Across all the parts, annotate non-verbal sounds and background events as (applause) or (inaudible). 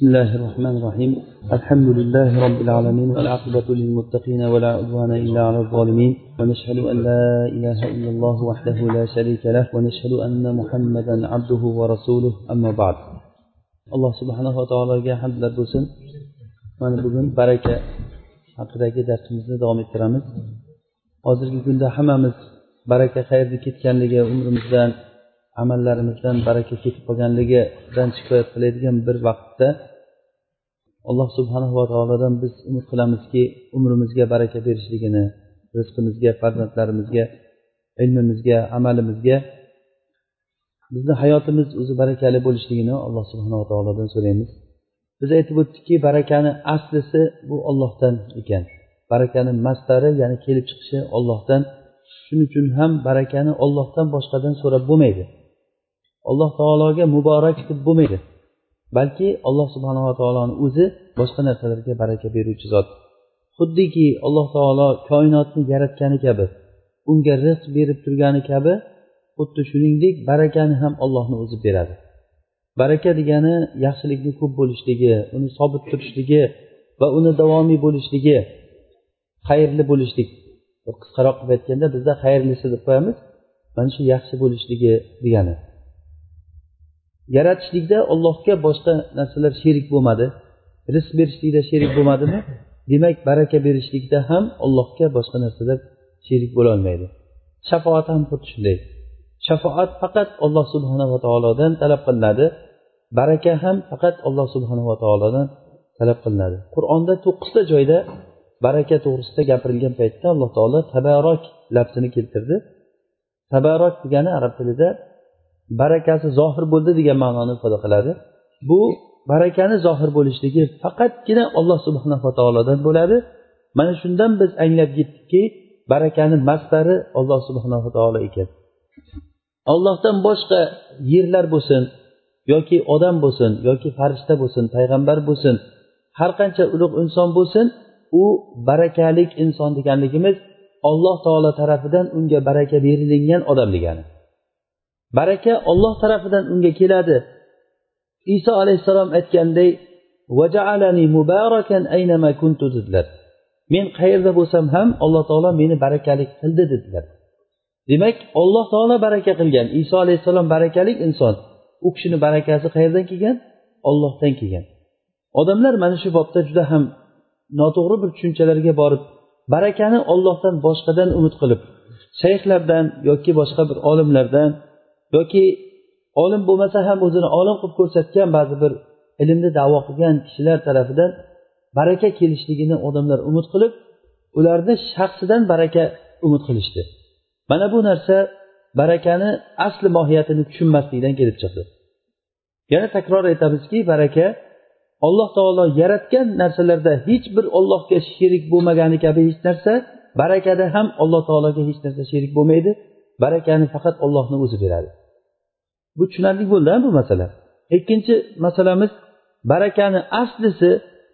بسم الله الرحمن الرحيم الحمد لله رب العالمين والعاقبة للمتقين ولا عدوان إلا على الظالمين ونشهد أن لا إله إلا الله وحده لا شريك له ونشهد أن محمدا عبده ورسوله أما بعد alloh subhanava taologa hamdlar bo'lsin. Mana bugun baraka haqidagi darsimizni davom ettiramiz. Hozirgi kunda hammamiz baraka qayerga ketganligi umrimizdan amallarimizdan baraka ketib qolganligidan shikoyat qiladigan bir vaqtda alloh subhanava taolodan biz umid qilamizki umrimizga baraka berishligini rizqimizga farzandlarimizga ilmimizga amalimizga bizni hayotimiz o'zi barakali bo'lishligini alloh subhanava taolodan so'raymiz. Biz aytib o'tdikki barakani aslisi bu ollohdan ekan. Barakani mastari ya'ni kelib chiqishi ollohdan shuning uchun ham barakani ollohdan boshqadan so'rab bo'lmaydi. Alloh taologa muborak deb bo'lmaydi. Balki alloh subhanava taoloni o'zi boshqa narsalarga baraka beruvchi zot. Xuddiki alloh taolo koinotni yaratgani kabi unga rizq berib turgani kabi xuddi shuningdek barakani ham ollohni o'zi beradi. Baraka degani yaxshilikni ko'p bo'lishligi uni sobit turishligi va uni davomiy bo'lishligi xayrli bo'lishlik. Qisqaroq qilib aytganda bizda xayrlisi deb qo'yamiz mana shu yaxshi bo'lishligi degani. Yaratishlikda ollohga boshqa narsalar sherik bo'lmadi. Rizq berishlikda sherik bo'lmadimi? Demak baraka berishlikda ham allohga boshqa narsalar sherik bo'lolmaydi shafoat ham xuddi shunday. Shafoat faqat alloh subhanava taolodan talab qilinadi. Baraka ham faqat alloh subhanava taolodan talab qilinadi. Qur'onda to'qqizta joyda baraka to'g'risida gapirilgan paytda alloh taolo tabarok lafzini keltirdi. Tabarok degani arab tilida barakasi zohir bo'ldi degan ma'noni ifoda qiladi. Bu barakani zohir bo'lishligi faqatgina alloh subhanava taolodan bo'ladi. Mana shundan biz anglab yetdikki barakani mastari alloh subhanava taolo ekan. Ollohdan boshqa yerlar bo'lsin yoki odam bo'lsin yoki farishta bo'lsin payg'ambar bo'lsin har qancha ulug' inson bo'lsin u barakalik inson deganligimiz olloh taolo tarafidan unga baraka berilingan odam degani. Baraka olloh tarafidan unga keladi. Iso alayhissalom aytganday dedilar. Men qayerda bo'lsam ham alloh taolo meni barakali qildi dedilar. Demak olloh taolo baraka qilgan. Iso alayhissalom barakali inson. U kishini barakasi qayerdan kelgan? Ollohdan kelgan. Odamlar mana shu bobda juda ham noto'g'ri bir tushunchalarga borib barakani ollohdan boshqadan umid qilib shayxlardan yoki boshqa bir olimlardan yoki olim bo'lmasa ham o'zini olim qilib ko'rsatgan ba'zi bir ilmni davo qilgan kishilar tarafidan baraka kelishligini odamlar umid qilib ularni shaxsidan baraka umid qilishdi. Mana bu narsa barakani asli mohiyatini tushunmaslikdan kelib chiqdi. Yana takror aytamizki baraka alloh taolo yaratgan narsalarda hech bir ollohga sherik bo'lmagani kabi hech narsa barakada ham alloh taologa hech narsa sherik bo'lmaydi. Barakani faqat ollohni o'zi beradi. Bu tushunarli bo'ldi bu masala. Ikkinchi masalamiz barakani aslisi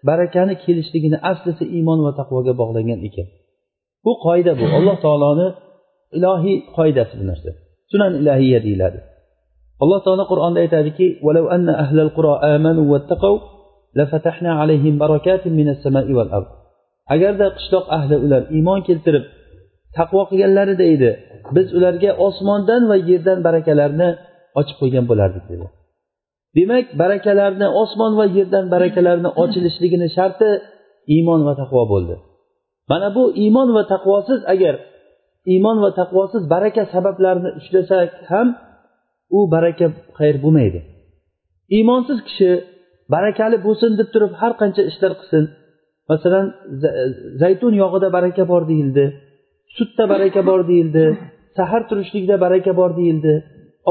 barakani kelishligini aslisi iymon va taqvoga bog'langan ekan. Bu qoida bu. Alloh taoloni ilohiy qoidasi bu narsa. Sunan ilahiya deyiladi. Alloh taolo qur'onda aytadiki agarda qishloq ahli ular iymon keltirib taqvo qilganlarida edi biz ularga osmondan va yerdan barakalarni ochib qo'ygan bo'lardik dedi. Demak barakalarni osmon va yerdan barakalarni ochilishligini sharti iymon va taqvo bo'ldi. Mana bu iymon va taqvosiz agar iymon va taqvosiz baraka sabablarini ushlasak ham u baraka xayr bo'lmaydi. Iymonsiz kishi barakali bo'lsin deb turib har qancha ishlar qilsin. Masalan zaytun yog'ida baraka bor deyildi sutda baraka bor deyildi sahar turishlikda baraka bor deyildi.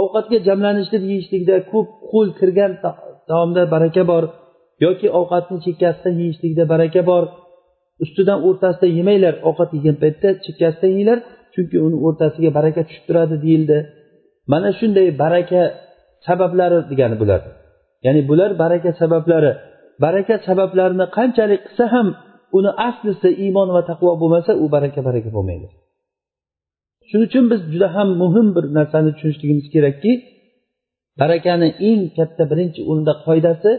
Ovqatga jamlanishlik yeyishlikda ko'p qo'l kirgan taomda baraka bor yoki ovqatni chekkasidan yeyishlikda baraka bor. Ustidan o'rtasida yemanglar ovqat yegan paytda chekkasidan yenglar chunki uni o'rtasiga baraka tushib turadi deyildi. Mana shunday baraka sabablari degani bular. Ya'ni bular baraka sabablari. Baraka sabablarini qanchalik qilsa ham uni aslisi iymon va taqvo bo'lmasa u baraka baraka bo'lmaydi. Shuning uchun biz juda ham muhim bir narsani tushunishligimiz kerakki barakani eng katta birinchi o'rinda qoidasi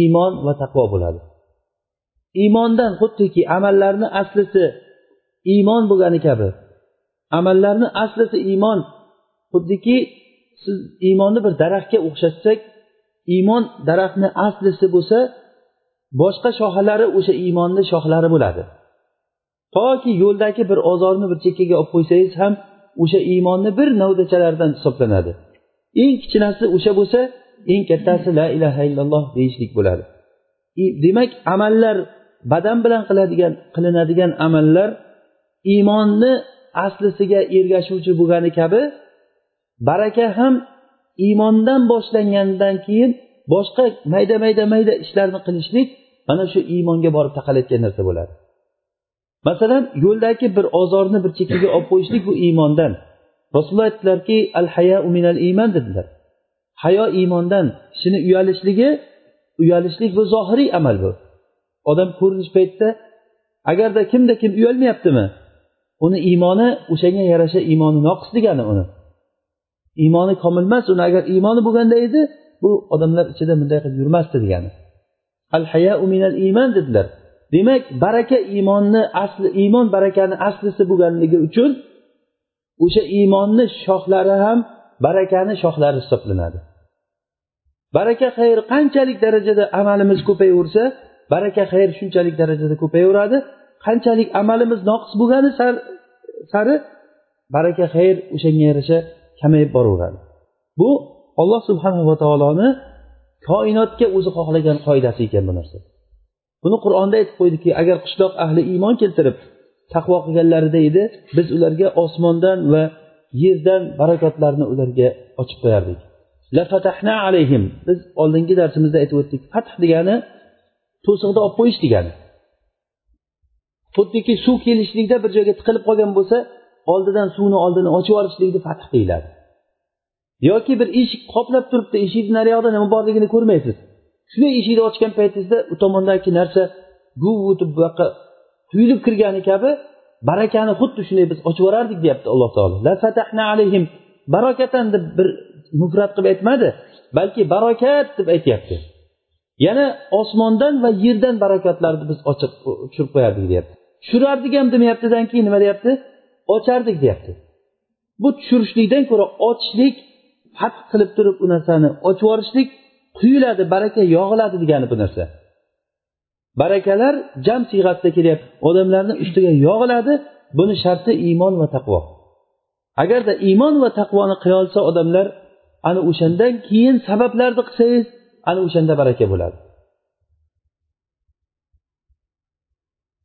iymon va taqvo bo'ladi. Iymondan xuddiki amallarni aslisi iymon bo'lgani kabi. Amallarni aslisi iymon xuddiki siz iymonni bir daraxtga o'xshatsak iymon daraxtni aslisi bo'lsa boshqa shoxalari o'sha iymonni shoxlari bo'ladi. Toki yo'ldagi bir ozorni bir chekkaga olib qo'ysangiz ham o'sha iymonni bir navdachalaridan hisoblanadi. Eng kichkinasi o'sha bo'lsa eng kattasi la ilaha illalloh deyishlik bo'ladi. Demak amallar badan bilan qiladigan qilinadigan amallar iymonni aslisiga ergashuvchi bo'lgani kabi baraka ham iymondan boshlangandan keyin boshqa mayda mayda mayda ishlarni qilishlik mana shu iymonga borib taqalayotgan narsa bo'ladi. Masalan yo'ldagi bir ozorni bir chekkaga olib qo'yishlik bu iymondan. Rasululloh aytdilarki al haya minal iymon dedilar. Hayo iymondan kishini uyalishligi uyalishlik bu zohiriy amal bu. Odam ko'rinish paytida agarda kimda kim uyalmayaptimi uni iymoni o'shanga yarasha iymoni noqis degani uni. Iymoni komil emas uni agar iymoni bo'lganda edi bu odamlar ichida bunday qilib yurmasdi degani. Al hayau minal iymon dedilar. Demak baraka iymonni asli iymon barakani aslisi bo'lganligi uchun o'sha iymonni shoxlari ham barakani shoxlari hisoblanadi. Baraka xayr qanchalik darajada amalimiz ko'payaversa baraka xayr shunchalik darajada ko'payaveradi. Qanchalik amalimiz noqis bo'lgani sari baraka xayr o'shanga yarasha kamayib boraveradi. Bu olloh subhanava taoloni koinotga o'zi xohlagan qoidasi ekan bu narsa. Buni qur'onda aytib qo'ydiki agar qishloq ahli iymon keltirib taqvo qilganlarida edi biz ularga osmondan va yerdan barakotlarni ularga ochib qo'yardik. Alayhim. Biz oldingi darsimizda aytib o'tdik fath degani to'siqni olib qo'yish degani. Xuddiki suv kelishlikda bir joyga tiqilib qolgan bo'lsa oldidan suvni oldini ochib yuborishlikni fath deyiladi yoki bir eshik qoplab turibdi eshikni nariyog'ida nima borligini ko'rmaysiz. Shunday eshikni ochgan paytingizda u tomondagi narsa guv o'tib bu yoqqa tuyulib kirgani kabi barakani xuddi shunday biz ochib yuborardik deyapti alloh taolo. Alayhim. Barokatan deb bir mufrat qilib aytmadi balki barokat deb aytyapti. Yana osmondan va yerdan barakatlarni biz ochib tushirib qo'yardik deyapti. Tushirardik ham demayaptidan keyin nima deyapti? Ochardik deyapti. Bu tushirishlikdan ko'ra ochishlik fath qilib turib u narsani ochib yuborishlik quyiladi baraka yog'iladi degani bu narsa. Barakalar jam siyg'asida kelyapti. Odamlarni ustiga yog'iladi buni sharti iymon va taqvo. Agarda iymon va taqvoni qilolsa odamlar ana o'shandan keyin sabablarni qilsangiz ana o'shanda baraka bo'ladi.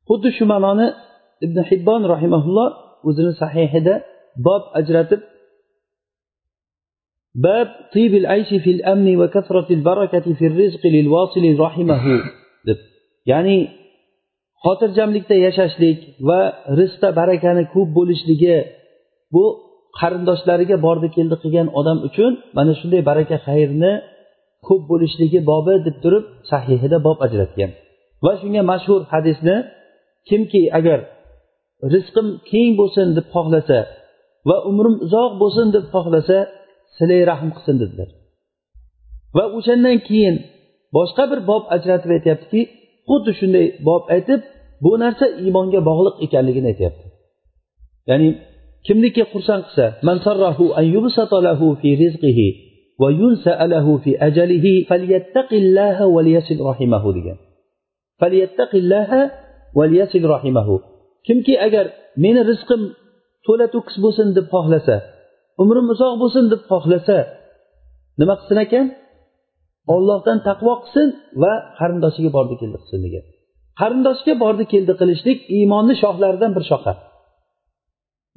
Xuddi shu ma'noni ibn hibbon rahimaulloh o'zini sahihida bob ajratib باب طيب العيش في الأمن وكثرة البركة في الرزق للواصل رحمه deb ya'ni xotirjamlikda yashashlik va rizqda barakani ko'p bo'lishligi bu qarindoshlariga bordi keldi qilgan odam uchun mana shunday baraka xayrni ko'p bo'lishligi bobi deb turib sahihida bob ajratgan va shunga mashhur hadisni kimki agar rizqim keng bo'lsin deb xohlasa va umrim uzoq bo'lsin deb xohlasa silay rahm qilsin dedilar. Va o'shandan keyin boshqa bir bob ajratib aytyaptiki xuddi shunday bob aytib bu narsa iymonga bog'liq ekanligini aytyapti. Ya'ni kimniki xursand qilsa man sarrahu an lahu fi rizqihi va lahu fi ajalihi falyattaqillaha rahimahu degan. Falyattaqillaha rahimahu. Kimki agar meni rizqim to'la to'kis bo'lsin deb xohlasa umrim uzoq bo'lsin deb xohlasa nima qilsin ekan? Ollohdan taqvo qilsin va qarindoshiga bordi keldi qilsin degan. Qarindoshga bordi keldi qilishlik iymonni shoxlaridan bir shoxa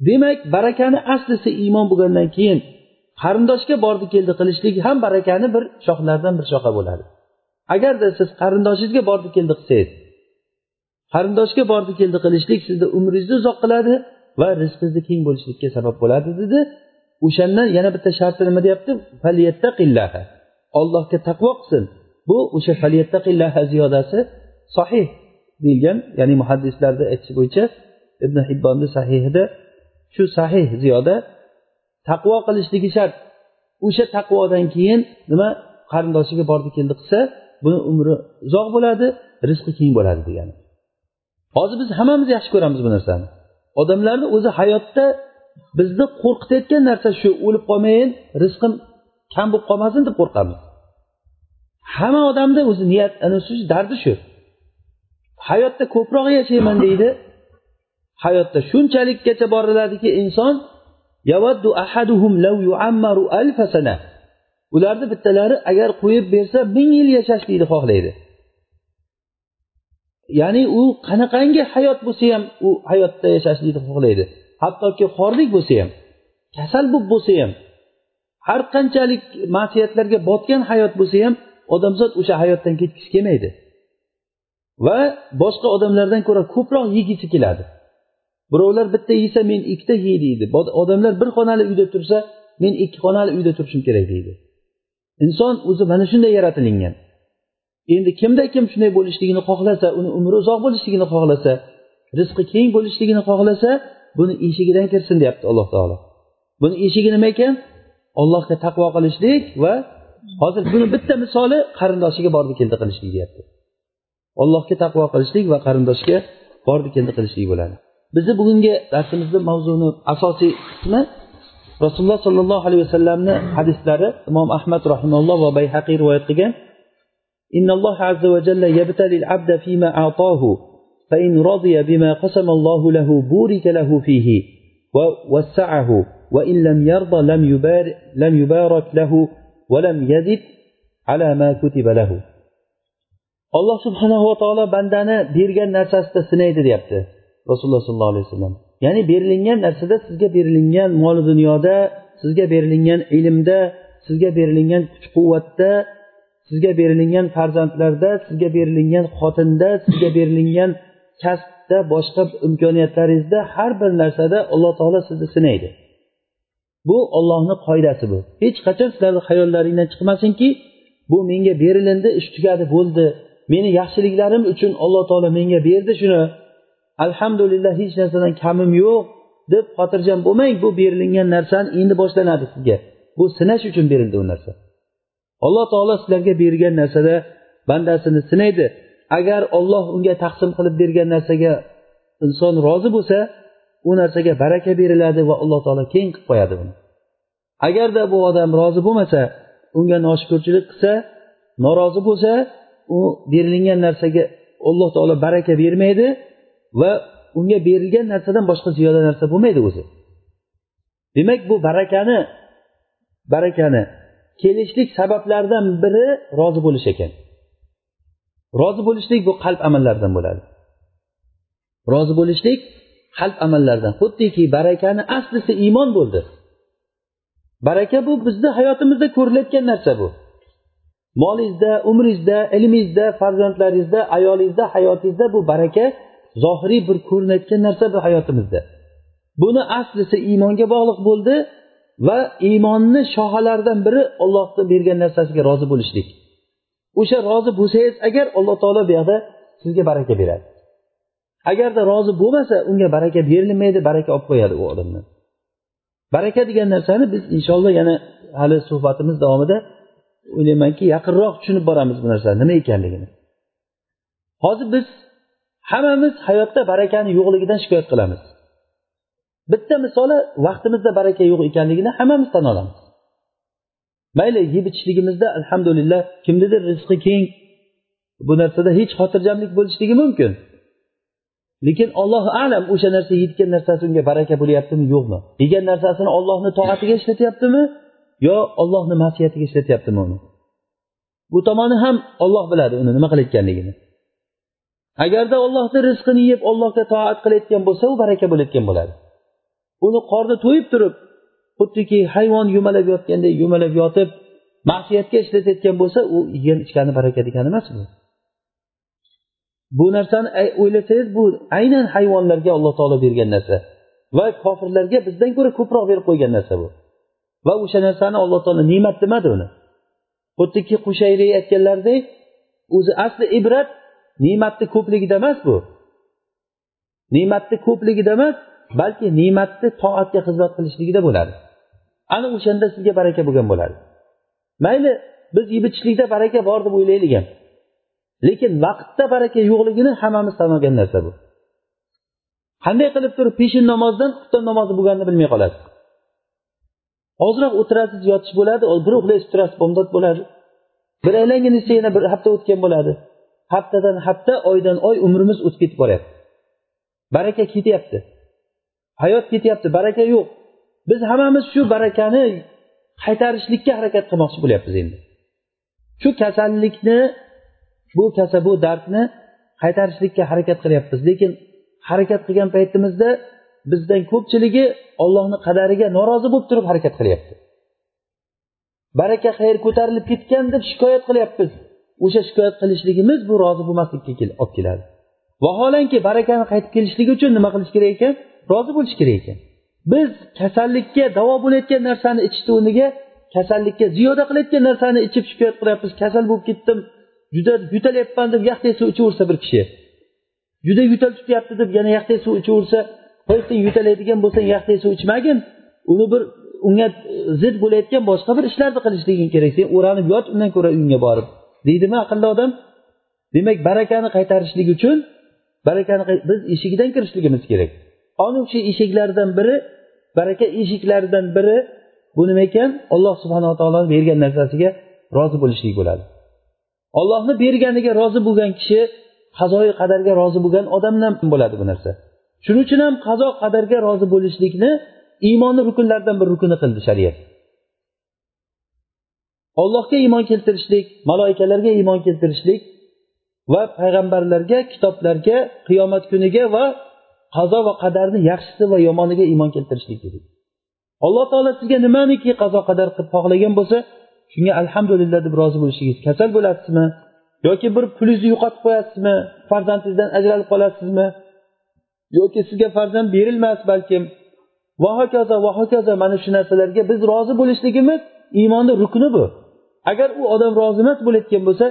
demak barakani aslisi iymon bo'lgandan keyin qarindoshga bordi keldi qilishlik ham barakani bir shoxlaridan bir shoxa bo'ladi. Agarda siz qarindoshingizga bordi keldi qilsangiz qarindoshga bordi keldi qilishlik sizni umringizni uzoq qiladi va rizqingizni keng bo'lishlikka sabab bo'ladi dedi o'shandan yana bitta sharti nima deyapti? Ollohga taqvo qilsin. Bu o'sha falyattaqillaha ziyodasi sahih deyilgan ya'ni muhaddislarni aytishi bo'yicha ibn hibbonni sahihida shu sahih ziyoda taqvo qilishligi shart. O'sha taqvodan keyin nima qarindoshiga bordi keldi qilsa buni umri uzoq bo'ladi rizqi keng bo'ladi degani. Hozir biz hammamiz yaxshi ko'ramiz bu narsani. Odamlarni o'zi hayotda bizni qo'rqitayotgan narsa shu o'lib qolmayin rizqim kam bo'lib qolmasin deb qo'rqamiz. Hamma odamni o'zi niyat ana shu dardi shu. Hayotda ko'proq yashayman deydi. Hayotda shunchalikgacha boriladiki inson ularni bittalari agar qo'yib bersa ming yil yashashlikni xohlaydi. Ya'ni u qanaqangi hayot bo'lsa ham u hayotda yashashlikni xohlaydi. Hattoki xorlik bo'lsa ham kasal bo'lib bo'lsa ham har qanchalik ma'siyatlarga botgan hayot bo'lsa ham odamzod o'sha hayotdan ketgisi kelmaydi. Va boshqa odamlardan ko'ra ko'proq yegisi keladi. Birovlar bitta yesa men ikkita yey deydi. Odamlar bir xonali uyda tursa men ikki xonali uyda turishim kerak deydi. Inson o'zi mana shunday yaratilingan. Endi kimda kim shunday bo'lishligini xohlasa uni umri uzoq bo'lishligini xohlasa rizqi keng bo'lishligini xohlasa buni eshigidan kirsin deyapti alloh taolo buni eshigi nima ekan ollohga taqvo qilishlik va hozir buni bitta misoli qarindoshiga bordi keldi qilishlik deyapti allohga taqvo qilishlik va qarindoshiga bordi keldi qilishlik bo'ladi bizni bugungi darsimizni mavzuni asosiy qismi rasululloh sollallohu alayhi vasallamni hadislari imom ahmad rahimalloh va bayhaqiy rivoyat qilgan إن الله عز وجل يبتلي العبد فيما أعطاه فإن رضي بما قسم الله له بورك له فيه ووسعه وإن لم يرضى لم يبارك, لم يبارك له ولم يزد على ما كتب له alloh subhanava taolo bandani bergan narsasida sinaydi deyapti rasululloh sollallohu alayhi vasallam ya'ni berilingan narsada sizga berilingan mol dunyoda sizga berilingan ilmda sizga berilingan kuch quvvatda sizga berilingan farzandlarda sizga berilingan xotinda sizga berilingan kasbda boshqa imkoniyatlaringizda har bir narsada alloh taolo sizni sinaydi. Bu ollohni qoidasi bu. Hech qachon sizlarni xayollaringdan chiqmasinki bu menga berilindi ish tugadi bo'ldi. Meni yaxshiliklarim uchun alloh taolo menga berdi shuni. Alhamdulillah hech narsadan kamim yo'q deb xotirjam bo'lmang bu berilingan narsani endi boshlanadi sizga. Bu sinash uchun berildi u narsa. Alloh taolo sizlarga bergan narsada bandasini sinaydi. Agar olloh unga taqsim qilib bergan narsaga inson rozi bo'lsa u narsaga baraka beriladi va alloh taolo keng qilib qo'yadi uni. Agarda bu odam rozi bo'lmasa unga noshukurchilik qilsa norozi bo'lsa u berilingan narsaga alloh taolo baraka bermaydi va unga berilgan narsadan boshqa ziyoda narsa bo'lmaydi o'zi. Demak bu barakani barakani kelishlik sabablaridan biri rozi bo'lish ekan. Rozi bo'lishlik bu qalb amallaridan bo'ladi. Rozi bo'lishlik qalb amallaridan xuddiki barakani aslisi iymon bo'ldi. Baraka bu bizni hayotimizda ko'rilayotgan narsa bu. Molingizda umringizda ilmingizda farzandlaringizda ayolingizda hayotingizda bu baraka zohiriy bir ko'rinayotgan narsa bu hayotimizda. Buni aslisi iymonga bog'liq bo'ldi va iymonni shoxalaridan biri ollohni bergan narsasiga rozi bo'lishlik. O'sha rozi bo'lsangiz agar alloh taolo bu yoqda sizga baraka beradi. Agarda rozi bo'lmasa unga baraka berilmaydi baraka olib qo'yadi u odamdan. Baraka degan narsani biz inshaalloh yana hali suhbatimiz davomida o'ylaymanki yaqinroq tushunib boramiz bu narsani. Nima ekanligini. Hozir biz hammamiz hayotda barakani yo'qligidan shikoyat qilamiz. Bitta misoli vaqtimizda baraka yo'q ekanligini hammamiz tan olamiz. Mayli yeb ichishligimizda alhamdulillah kimnidir rizqi keng. Bu narsada hech xotirjamlik bo'lishligi mumkin. Lekin ollohu alam o'sha narsa yetgan narsasi unga baraka bo'lyaptimi? Yo'qmi? Yegan narsasini ollohni toatiga ishlatyaptimi? Yo ollohni masiyatiga ishlatyaptimi uni? Bu tomoni ham olloh biladi uni nima qilayotganligini. Agarda ollohni rizqini yeb ollohga toat qilayotgan bo'lsa u baraka bo'layotgan bo'ladi. Uni qorni to'yib turib xuddiki hayvon yumalab yotganday yumalab yotib ma'siyatga ishlatayotgan bo'lsa u yegan ichgani baraka degani emas bu. Bu narsani o'ylasangiz bu aynan hayvonlarga alloh taolo bergan narsa va kofirlarga bizdan ko'ra ko'proq berib qo'ygan narsa bu. Va o'sha narsani alloh taolo ne'mat demadi uni. Xuddiki qushayri aytganlaridek o'zi asli ibrat ne'matni ko'pligida emas bu. Ne'matni ko'pligida emas balki ne'matni toatga xizmat qilishligida bo'ladi. Ana o'shanda sizga baraka bo'lgan bo'ladi. Mayli biz yeb ichishlikda baraka bor deb o'ylaylik ham. Lekin vaqtda baraka yo'qligini hammamiz tan olgan narsa bu. Qanday qilib turib peshin namozdan xufton namozi bo'lganini bilmay qolasiz. Ozroq o'tirasiz yotish bo'ladi bir uxlaysiz turasiz bomdod bo'ladi. Bir aylangin yana bir hafta o'tgan bo'ladi. Haftadan hafta oydan oy umrimiz o'tib ketib boryapti. Baraka ketyapti. Hayot ketyapti baraka yo'q. Biz hammamiz shu barakani qaytarishlikka harakat qilmoqchi bo'lyapmiz endi. Shu kasallikni bu kasal bu dardni qaytarishlikka harakat qilyapmiz. Lekin harakat qilgan paytimizda bizdan ko'pchiligi ollohni qadariga norozi bo'lib turib harakat qilyapti. Baraka xayr ko'tarilib ketgan deb shikoyat qilyapmiz. O'sha shikoyat qilishligimiz bu rozi bo'lmaslikka olib keladi. Vaholanki barakani qaytib kelishligi uchun nima qilish kerak ekan? Rozi bo'lish kerak ekan. Biz kasallikka davo bo'layotgan narsani ichishni o'rniga kasallikka ziyoda qilayotgan narsani ichib shikoyat qilyapmiz. Kasal bo'lib ketdim juda yo'talyapman deb yaxday suv ichaversa bir kishi juda yo'tal tutyapti deb yana yaxday suv ichaversa qo'y yo'talaydigan bo'lsang yaxday suv ichmagin uni bir unga zid bo'layotgan boshqa bir ishlarni qilishliging kerak. Sen o'ranib yot undan ko'ra uyingga borib deydimi aqlli odam? Demak barakani qaytarishlik uchun barakani biz eshigidan kirishligimiz kerak. Ana o'sha eshiklardan biri baraka eshiklaridan biri bu nima ekan? Alloh subhanava taoloni bergan narsasiga rozi bo'lishlik bo'ladi. Ollohni berganiga rozi bo'lgan kishi qazoyi qadarga rozi bo'lgan odamdan bo'ladi bu narsa? Shuning uchun ham qazo qadarga rozi bo'lishlikni iymonni rukunlaridan bir rukuni qildi shariat. Ollohga iymon keltirishlik maloikalarga iymon keltirishlik va payg'ambarlarga kitoblarga qiyomat kuniga va qazo va qadarni yaxshisi va yomoniga iymon keltirishlik dedik. Alloh taolo sizga nimaniki qazo qadar qilib xohlagan bo'lsa shunga alhamdulillah deb rozi bo'lishingiz kasal bo'lasizmi? Yoki bir pulingizni yo'qotib qo'yasizmi? Farzandingizdan ajralib qolasizmi? Yoki sizga farzand berilmas balkim. Va hokazo va hokazo mana shu narsalarga biz rozi bo'lishligimiz iymonni rukni bu. Agar u odam rozi emas bo'layotgan bo'lsa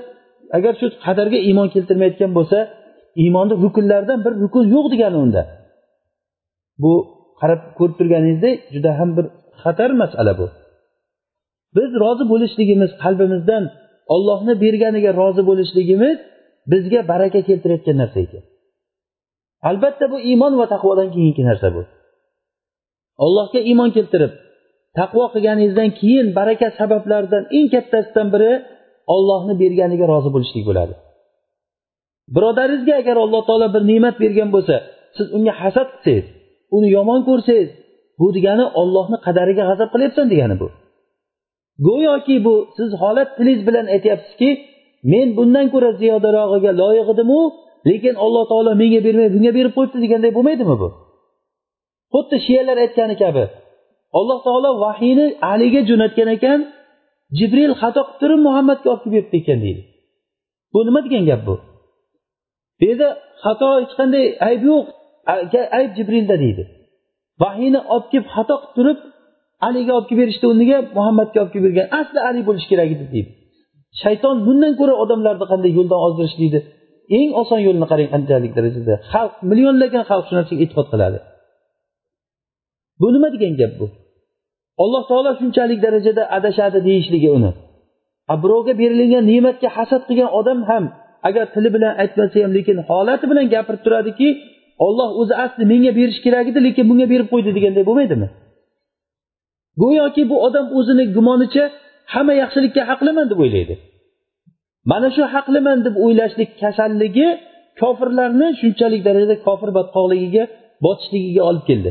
agar shu qadarga iymon keltirmayotgan bo'lsa iymonni rukunlaridan bir rukun yo'q degani unda. Bu qarab ko'rib turganingizdek juda ham bir xatar masala bu. Biz rozi bo'lishligimiz qalbimizdan ollohni berganiga rozi bo'lishligimiz bizga baraka keltirayotgan narsa ekan. Albatta bu iymon va taqvodan keyingi narsa bu. Allohga iymon keltirib taqvo qilganingizdan keyin baraka sabablaridan eng kattasidan biri ollohni berganiga rozi bo'lishlik bo'ladi. Birodaringizga agar alloh taolo bir ne'mat bergan bo'lsa siz unga hasad qilsangiz uni yomon ko'rsangiz bu degani ollohni qadariga g'azab qilyapsan degani bu. Go'yoki bu siz holat tilingiz bilan aytyapsizki men bundan ko'ra ziyodarog'iga loyiq edimu lekin alloh taolo menga bermay bunga berib qo'yibdi deganday bo'lmaydimi bu? Xuddi shiyalar aytgani kabi alloh taolo vahiyni aliga jo'natgan ekan jibril xato qilib turib muhammadga olib kelib beribdi ekan deydi. Bu nima degan gap bu? Bu yerda xato hech qanday ayb yo'q ayb jibrilda deydi. Vahiyni olib kelib xato qilib turib aliga olib kelib berishdi o'rniga muhammadga olib kelib bergan. Asli ali bo'lishi kerak edi deydi. Shayton bundan ko'ra odamlarni qanday yo'ldan ozdirishlikni eng oson yo'lini qarang qanchalik darajada. Xalq millionlagan xalq shu narsaga e'tiqod qiladi. Bu nima degan gap bu? Alloh taolo shunchalik darajada adashadi deyishligi uni. Birovga berilgan ne'matga hasad qilgan odam ham agar tili bilan aytmasa ham lekin holati bilan gapirib turadiki olloh o'zi asli menga berishi kerak edi lekin bunga berib qo'ydi deganday bo'lmaydimi? Go'yoki bu odam o'zini gumonicha hamma yaxshilikka haqliman deb o'ylaydi. Mana shu haqliman deb o'ylashlik kasalligi kofirlarni shunchalik darajada kofir badqoqligiga botishligiga olib keldi.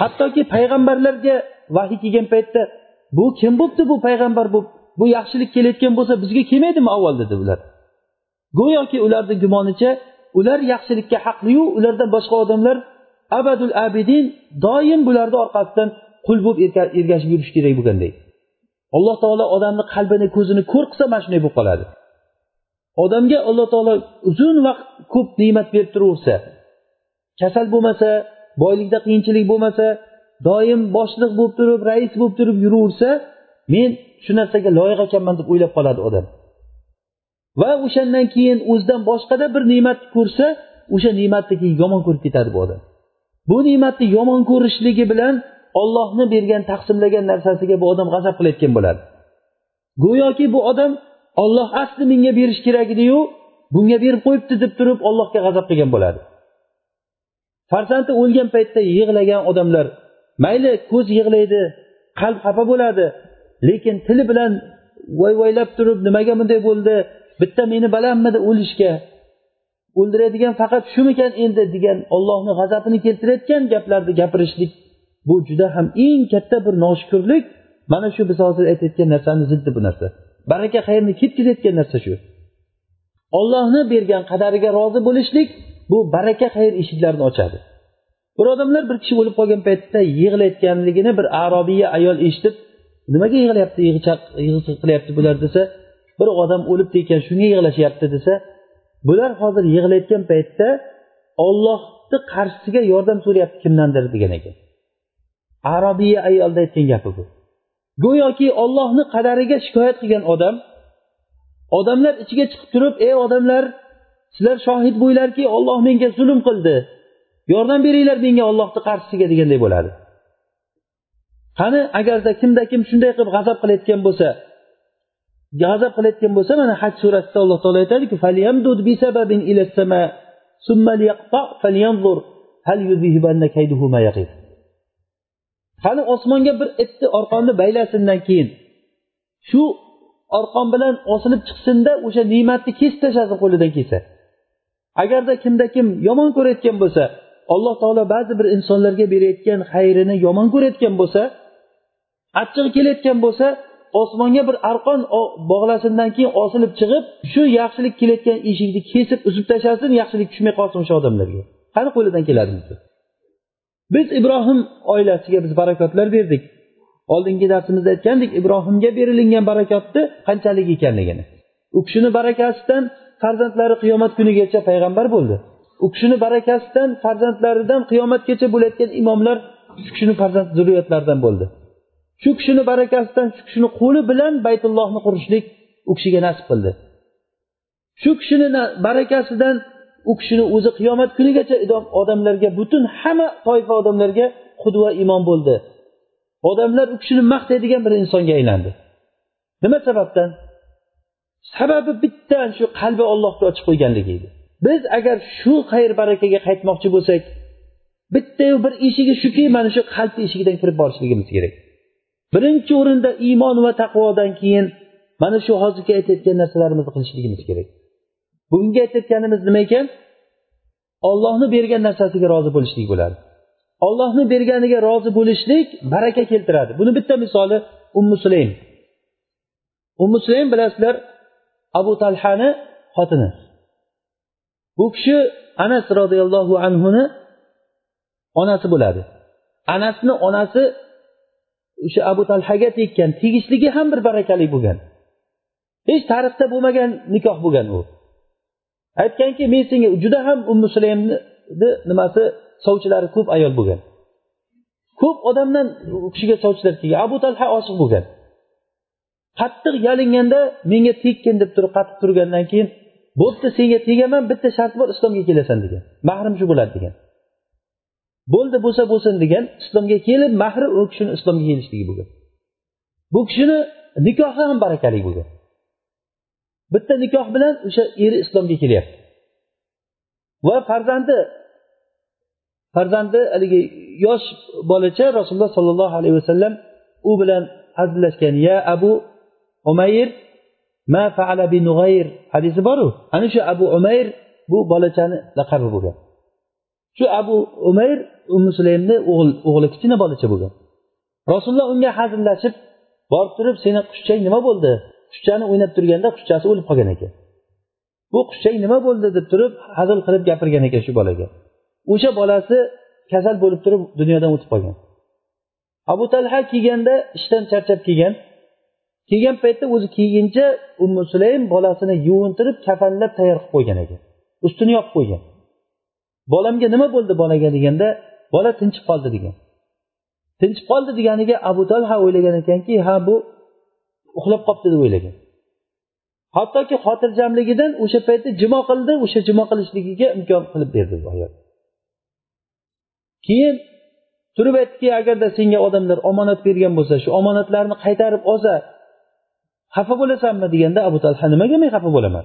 Hattoki payg'ambarlarga vahiy kelgan paytda bu kim bo'libdi bu payg'ambar bu bu yaxshilik kelayotgan bo'lsa bizga kelmaydimi avval dedi ular go'yoki ularni gumonicha ular yaxshilikka haqliyu ulardan boshqa odamlar abadul abidin doim bularni orqasidan qul bo'lib ergashib yurish kerak bo'lganday. Alloh taolo odamni qalbini ko'zini ko'r qilsa mana shunday bo'lib qoladi. Odamga alloh taolo uzun vaqt ko'p ne'mat berib turaversa kasal bo'lmasa boylikda qiyinchilik bo'lmasa doim boshliq bo'lib turib rais bo'lib turib yuraversa men shu narsaga loyiq ekanman deb o'ylab qoladi odam. Va o'shandan keyin o'zidan boshqada bir ne'matni ko'rsa o'sha ne'matni keyin yomon ko'rib ketadi bu odam. Bu ne'matni yomon ko'rishligi bilan ollohni bergan taqsimlagan narsasiga bu odam g'azab qilayotgan bo'ladi. Go'yoki bu odam olloh asli menga berish kerak ediyu bunga berib qo'yibdi deb turib ollohga g'azab qilgan bo'ladi. Farzandi o'lgan paytda yig'lagan odamlar mayli ko'z yig'laydi qalb xafa bo'ladi lekin tili bilan voyvoylab turib nimaga bunday bo'ldi bitta meni balammidi o'lishga o'ldiradigan faqat shumikan endi degan ollohni g'azabini keltirayotgan gaplarni gapirishlik bu juda ham eng katta bir noshukurlik mana shu biz hozir aytayotgan narsani ziddi bu narsa baraka xayrni ketkazayotgan narsa shu ollohni bergan qadariga rozi bo'lishlik bu baraka xayr eshiklarini ochadi bir odamlar bir kishi o'lib qolgan paytda yig'layotganligini bir arobiya ayol eshitib nimaga yig'layapti yig'i qilyapti bular desa bir odam o'libdi ekan shunga yig'lashyapti desa bular hozir yig'layotgan paytda ollohni qarshisiga yordam so'rayapti kimdandir degan ekan. Arobiya ayolda aytgan gapi bu. Go'yoki ollohni qadariga shikoyat qilgan odam odamlar ichiga chiqib turib ey odamlar sizlar shohid bo'linglarki olloh menga zulm qildi. Yordam beringlar menga ollohni qarshisiga deganday bo'ladi. Qani agarda kimda kim shunday qilib g'azab qilayotgan bo'lsa g'azab qilayotgan bo'lsa mana haj surasida alloh taolo aytadiku qani osmonga bir itni orqonni baylasindan keyin shu orqon bilan osilib chiqsinda o'sha ne'matni kesib tashlasin qo'lidan kelsa. Agarda kimda kim yomon ko'rayotgan bo'lsa alloh taolo ba'zi bir insonlarga berayotgan xayrini yomon ko'rayotgan bo'lsa achchig'i kelayotgan bo'lsa osmonga bir arqon bog'lasindan keyin osilib chiqib shu yaxshilik kelayotgan eshikni kesib uzib tashlasin yaxshilik tushmay qolsin o'sha odamlarga. Qani qo'lidan keladi biz ibrohim oilasiga biz barakotlar berdik. Oldingi darsimizda aytgandik ibrohimga berilingan barakotni qanchalik ekanligini. U kishini barakasidan farzandlari qiyomat kunigacha payg'ambar bo'ldi. U kishini barakasidan farzandlaridan qiyomatgacha bo'layotgan imomlar shu kishini farzand zurriyatlaridan bo'ldi. Shu kishini barakasidan shu kishini qo'li bilan baytullohni qurishlik u kishiga nasib qildi. Shu kishini barakasidan u kishini o'zi qiyomat kunigacha odamlarga butun hamma toifa odamlarga qudva imom bo'ldi. Odamlar u kishini maqtaydigan bir insonga aylandi. Nima sababdan? Sababi bitta shu qalbi ollohga ochib qo'yganligi edi. Biz agar shu xayr barakaga qaytmoqchi bo'lsak bittayu bir eshigi shuki mana shu qalbni eshigidan kirib borishligimiz kerak. Birinchi o'rinda iymon va taqvodan keyin mana shu hozirgi aytayotgan narsalarimizni qilishligimiz kerak. Bugungi aytayotganimiz nima ekan? Ollohni bergan narsasiga rozi bo'lishlik bo'ladi. Ollohni berganiga rozi bo'lishlik baraka keltiradi. Buni bitta misoli ummu sulaym. Ummu sulaym bilasizlar abu talhani xotini. Bu kishi anas roziyallohu anhuni onasi bo'ladi. Anasni onasi o'sha abu talhaga tekkan tegishligi ham bir barakali bo'lgan. Hech tarixda bo'lmagan nikoh bo'lgan u. Aytganki men senga juda ham ummu sulaymni nimasi sovchilari ko'p ayol bo'lgan. Ko'p odamdan u kishiga sovchilar kelgan. Abu talha oshiq bo'lgan. Qattiq yalinganda menga tekkin deb turib qattiq turgandan keyin bo'pti senga tegaman bitta shart bor islomga kelasan degan. Mahrim shu bo'ladi degan. Bo'ldi bo'lsa bo'lsin degan islomga kelib mahri u kishini islomga kelishligi bo'lgan. Bu kishini nikohi ham barakali bo'lgan. Bitta nikoh bilan o'sha eri islomga kelyapti. Va farzandi farzandi haligi yosh bolacha rasululloh sollallohu alayhi vasallam u bilan hazillashgan ya abu umayr ma faala bi nug'ayr? Hadisi boru ana shu abu umayr bu bolachani laqabi bo'lgan. Shu abu umayr umi sulaymni o'g'li kichkina bolacha bo'lgan. Rasululloh unga hazillashib borib turib seni qushchang nima bo'ldi? Qushchani o'ynab turganda qushchasi o'lib qolgan ekan. Bu qushchang nima bo'ldi? deb turib hazil qilib gapirgan ekan shu bolaga. O'sha bolasi kasal bo'lib turib dunyodan o'tib qolgan. Abu talha kelganda ishdan charchab kelgan. Kelgan paytda o'zi kiyguncha ummu sulaym bolasini yuvintirib kafanlab tayyor qilib qo'ygan ekan. Ustini yopib qo'ygan. Bolamga nima bo'ldi bolaga? deganda bola tinchib qoldi degan. Tinchib qoldi deganiga abu talha o'ylagan ekanki ha bu uxlab qolibdi deb o'ylagan. Hattoki xotirjamligidan o'sha paytda jimo qildi o'sha jimo qilishligiga imkon qilib berdi bu ayol. Keyin turib aytdiki agarda senga odamlar omonat bergan bo'lsa shu omonatlarni qaytarib olsa xafa bo'lasanmi deganda abu talha nimaga men xafa bo'laman?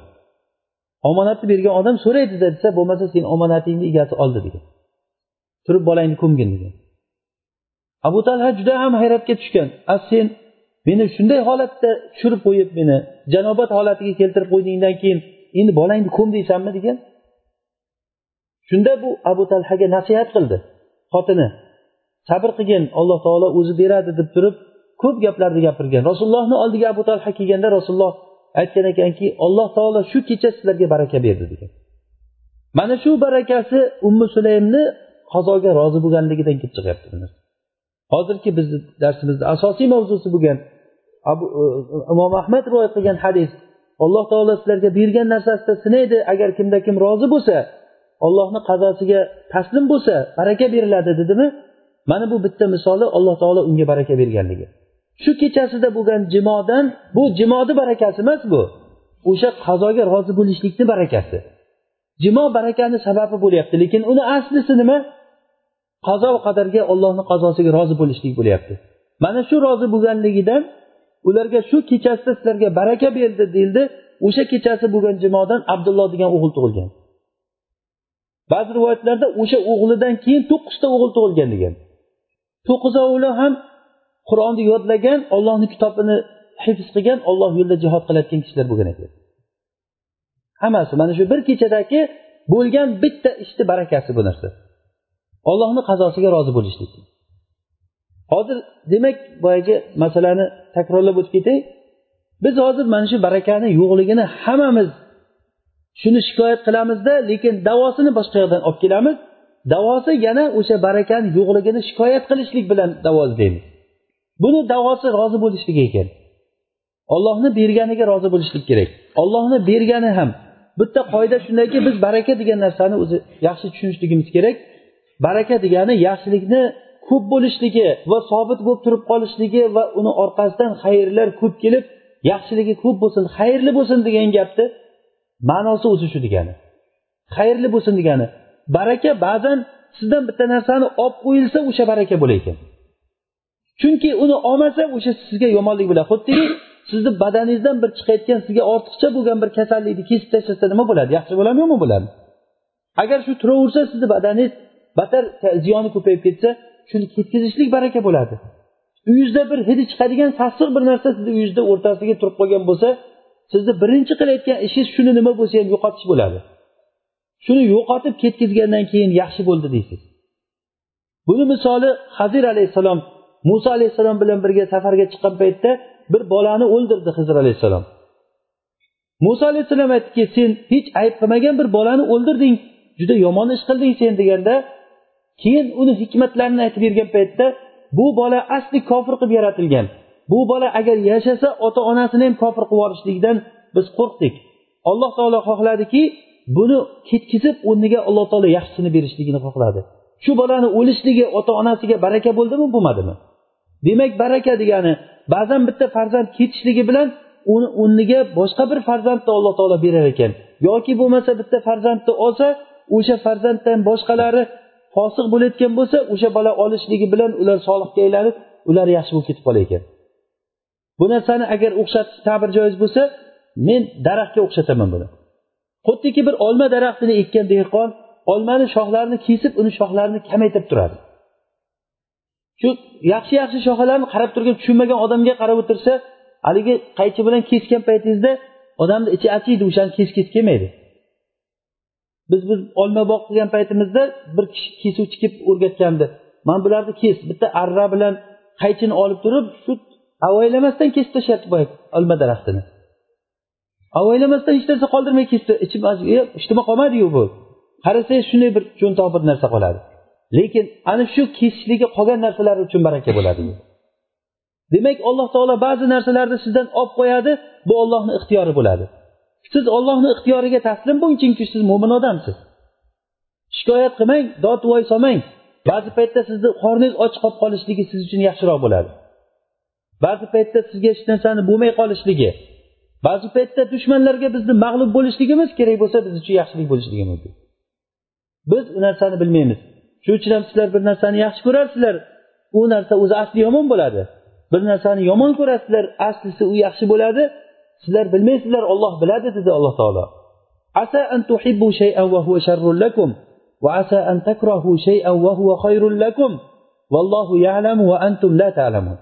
Omonatni bergan odam so'raydida desa bo'lmasa sen omonatingni egasi oldi degan. Turib bolangni ko'mgin degan. Abu talha juda ham hayratga tushgan. A sen meni shunday holatda tushirib qo'yib meni janobat holatiga keltirib qo'ydingdan keyin endi bolangni ko'm deysanmi degan. Shunda bu abu talhaga nasihat qildi. Xotini sabr qilgin alloh taolo o'zi beradi deb turib ko'p gaplarni gapirgan. Rasulullohni oldiga abu talha kelganda rasululloh aytgan ekanki alloh taolo shu kecha sizlarga baraka berdi degan. Mana shu barakasi ummu sulaymni qazoga rozi bo'lganligidan kelib chiqyapti hozirgi bizni darsimizni asosiy mavzusi bo'lgan abu e, imom ahmad rivoyat qilgan hadis alloh taolo sizlarga bergan narsasida sinaydi. Agar kimda kim rozi bo'lsa ollohni qazosiga taslim bo'lsa baraka beriladi dedimi? Mana bu bitta misoli alloh taolo unga baraka berganligi. Shu kechasida bo'lgan jimodan bu jimoni barakasi emas bu. O'sha qazoga rozi bo'lishlikni barakasi. Jimo barakani sababi bo'lyapti lekin uni aslisi nima? Qazo va qadarga ollohni qazosiga rozi bo'lishlik bo'lyapti. Mana shu rozi bo'lganligidan ularga shu kechasida sizlarga baraka berdi deyildi. O'sha kechasi bo'lgan jimodan abdulloh degan o'g'il tug'ilgan. Ba'zi rivoyatlarda o'sha o'g'lidan keyin to'qqizta o'g'il tug'ilgan degan. To'qqizovuli ham qur'onni yodlagan ollohni kitobini hifz qilgan olloh yo'lida jihod qilayotgan kishilar bo'lgan ekan hammasi mana shu bir kechadagi bo'lgan bitta ishni barakasi bu narsa. Ollohni qazosiga rozi bo'lishlik. Hozir demak boyagi masalani takrorlab o'tib ketay. Biz hozir mana shu barakani yo'qligini hammamiz shuni shikoyat qilamizda lekin davosini boshqa yoqdan olib kelamiz. Davosi yana o'sha barakani yo'qligini shikoyat qilishlik bilan davo izlaymiz buni davosi rozi bo'lishlik ekan. Ollohni berganiga rozi bo'lishlik kerak. Ollohni bergani ham bitta qoida shundaki biz baraka degan narsani o'zi yaxshi tushunishligimiz kerak. Baraka degani yaxshilikni ko'p bo'lishligi va sobit bo'lib turib qolishligi va uni orqasidan xayrlar ko'p kelib yaxshiligi ko'p bo'lsin xayrli bo'lsin degan gapni ma'nosi o'zi shu degani. Xayrli bo'lsin degani. Baraka ba'zan sizdan bitta narsani olib qo'yilsa o'sha baraka bo'lar ekan. Chunki uni olmasa o'sha sizga yomonlik bo'ladi. Xuddiki sizni badaningizdan bir chiqayotgan sizga ortiqcha bo'lgan bir kasallikni kesib tashlasa nima bo'ladi? Yaxshi bo'ladimi? Yomon bo'ladimi agar shu turaversa sizni badaningiz battar ziyoni ko'payib ketsa shuni ketkazishlik baraka bo'ladi. Uyingizda bir hidi chiqadigan sassiq bir narsa sizni uyingizda o'rtasiga turib qolgan bo'lsa sizni birinchi qilayotgan ishingiz shuni nima bo'lsa ham yo'qotish bo'ladi. Shuni yo'qotib ketkazgandan keyin yaxshi bo'ldi deysiz. Buni misoli hazir alayhissalom muso alayhissalom bilan birga safarga chiqqan paytda bir bolani o'ldirdi hizr alayhissalom. Muso alayhissalom aytdiki sen hech ayb qilmagan bir bolani o'ldirding juda yomon ish qilding sen deganda keyin uni hikmatlarini aytib bergan paytda bu bola asli kofir qilib yaratilgan. Bu bola agar yashasa ota onasini ham kofir qilib yuborishligidan biz qo'rqdik. Alloh taolo xohladiki buni ketkizib o'rniga alloh taolo yaxshisini berishligini xohladi. Shu bolani o'lishligi ota onasiga baraka bo'ldimi bo'lmadimi? Demak baraka degani ba'zan bitta farzand ketishligi bilan uni o'rniga boshqa bir farzandni alloh taolo berar ekan. Yoki bo'lmasa bitta farzandni olsa o'sha farzanddan boshqalari fosiq bo'layotgan bo'lsa o'sha bola olishligi bilan ular solihga aylanib ular yaxshi bo'lib ketib qolar ekan. Bu narsani agar o'xshatish ta'bir joiz bo'lsa men daraxtga o'xshataman buni. Xuddiki bir olma daraxtini ekkan dehqon olmani shoxlarini kesib uni shoxlarini kamaytirib turadi. Shu yaxshi yaxshi shoxalarni qarab turgan tushunmagan odamga qarab o'tirsa haligi qaychi bilan kesgan paytingizda odamni ichi achiydi o'shani kesgisi kelmaydi. Biz bir olma bog' qilgan paytimizda bir kishi kesuvchi kelib o'rgatgandi. Mana bularni kes bitta arra bilan qaychini olib turib shu avaylamasdan kesib tashlabdi boya olma daraxtini. Avaylamasdan hech narsa qoldirmay kesdi ichim hech nima qolmadiyu bu. Qarasangiz shunday bir cho'ntoq bir narsa qoladi. Lekin ana shu kesishligi qolgan narsalar uchun baraka bo'ladi. Demak alloh taolo ba'zi narsalarni sizdan olib qo'yadi bu ollohni ixtiyori bo'ladi. Siz ollohni ixtiyoriga taslim bo'ling chunki siz mo'min odamsiz. Shikoyat qilmang dod voy solmang. Ba'zi paytda sizni qorningiz och qolib qolishligi siz uchun yaxshiroq bo'ladi. Ba'zi paytda sizga hech narsani bo'lmay qolishligi. Ba'zi paytda dushmanlarga bizni mag'lub bo'lishligimiz kerak bo'lsa biz uchun yaxshilik bo'lishligi mumkin. Biz u narsani bilmaymiz. Shuning uchun ham sizlar bir narsani yaxshi ko'rarsizlar u narsa o'zi asli yomon bo'ladi. Bir narsani yomon ko'rasizlar. Aslisi u yaxshi bo'ladi. Sizlar bilmaysizlar olloh biladi dedi alloh taolo. Asa an tuhibbu shay'an wa huwa sharrun lakum va asa an takrahu shay'an wa huwa khayrun lakum vallohu ya'lamu va antum la ta'lamun.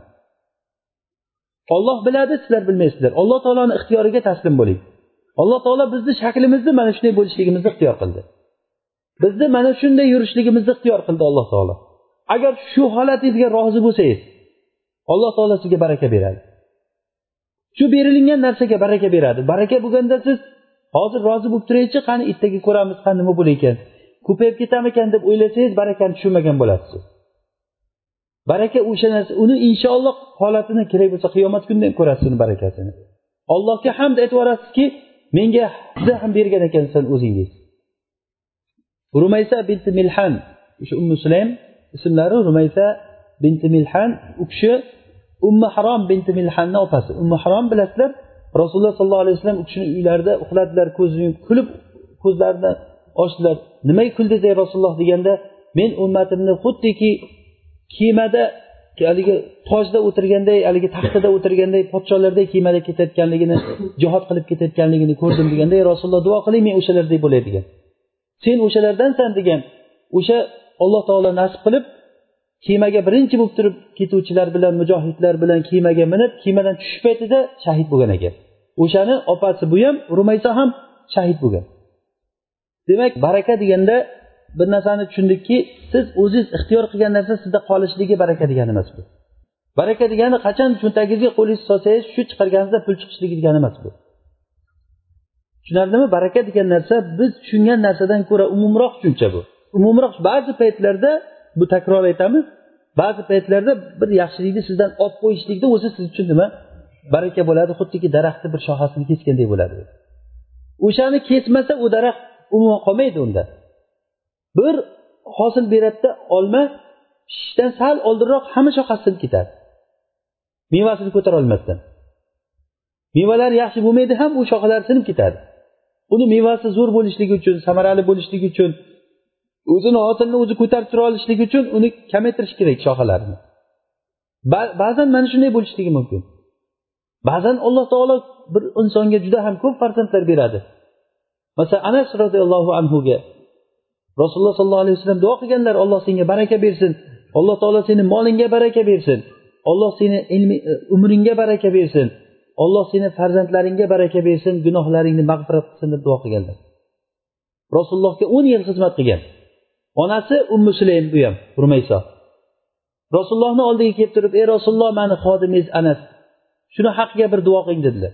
Olloh biladi sizlar bilmaysizlar. Alloh taoloni ixtiyoriga taslim bo'ling. Alloh taolo bizni shaklimizni mana shunday bo'lishligimizni ixtiyor qildi. Bizni mana shunday yurishligimizni ixtiyor qildi alloh taolo. Agar shu holatingizga rozi bo'lsangiz alloh taolo sizga baraka beradi. Shu berilingan narsaga baraka beradi. Baraka bo'lganda siz hozir rozi bo'lib turaychi qani ertaga ko'ramiz qani nima bo'lar ekan. Ko'payib ketamikan deb o'ylasangiz barakani tushunmagan bo'lasiz. Baraka o'sha narsa uni inshaalloh holatini kerak bo'lsa qiyomat kunida ham ko'rasiz uni barakasini. Allohga hamd aytib yuborasizki menga juda ham bergan ekansan o'zingiz. Rumaysa binti milhan o'sha ummu sulaym ismlari rumaysa binti milhan u kishi umma harom binti milhanni opasi. Umma harom bilasizlar rasululloh sollallohu alayhi vasallam u kishini uylarida uxladilar ko'zini yumib kulib ko'zlarini ochdilar. Nimaga kuldingiz ey rasululloh deganda men ummatimni xuddiki kemada haligi tojda o'tirganday haligi taxtada o'tirganday podsholarday kemada ketayotganligini jihod qilib ketayotganligini ko'rdim deganda ey rasululloh duo qiling men o'shalardek bo'lay degan sen o'shalardansan degan o'sha alloh taolo nasib qilib kemaga birinchi bo'lib turib ketuvchilar bilan mujohidlar bilan kemaga minib kemadan tushish paytida shahid bo'lgan ekan. O'shani opasi bu ham rumaysa ham shahid bo'lgan. Demak baraka deganda bir narsani tushundikki siz o'zingiz ixtiyor qilgan narsa sizda qolishligi baraka degani emas bu. Baraka degani qachon cho'ntagingizga qo'lingizni solsangiz shu chiqarganingizda pul chiqishligi degani emas bu. Tushunarlimi? Baraka degan narsa biz tushungan narsadan ko'ra umumroq tushuncha bu. Umumroq ba'zi paytlarda bu takror aytamiz ba'zi paytlarda bir yaxshilikni sizdan olib qo'yishlikni o'zi siz uchun nima? Baraka bo'ladi xuddiki daraxtni bir shoxasini kesganday bo'ladi. O'shani kesmasa u daraxt umuman qolmaydi unda. Bir hosil beradida olma pishishdan sal oldinroq hamma shoxasi sinib ketadi. Mevasini ko'tara olmasdan. Mevalar yaxshi bo'lmaydi ham u shoxalari sinib ketadi. Uni mevasi zo'r bo'lishligi uchun samarali bo'lishligi uchun o'zini hosilni o'zi ko'tarib tura olishligi uchun uni kamaytirish kerak shoxalarini. Ba'zan mana shunday bo'lishligi mumkin. Ba'zan alloh taolo bir insonga juda ham ko'p farzandlar beradi. Masalan anas roziyallohu anhuga rasululloh sollallohu alayhi vasallam duo qilganlar alloh senga baraka bersin. Alloh taolo seni molingga baraka bersin. Olloh seni ilmi e, umringga baraka bersin. Olloh seni farzandlaringga baraka bersin gunohlaringni mag'firat qilsin deb duo qilganlar. Rasulullohga o'n yil xizmat qilgan. Onasi ummu sulaym bu ham rumayso. Rasulullohni oldiga kelib turib ey rasululloh mani xodimingiz anas shuni haqqiga bir duo qiling dedilar.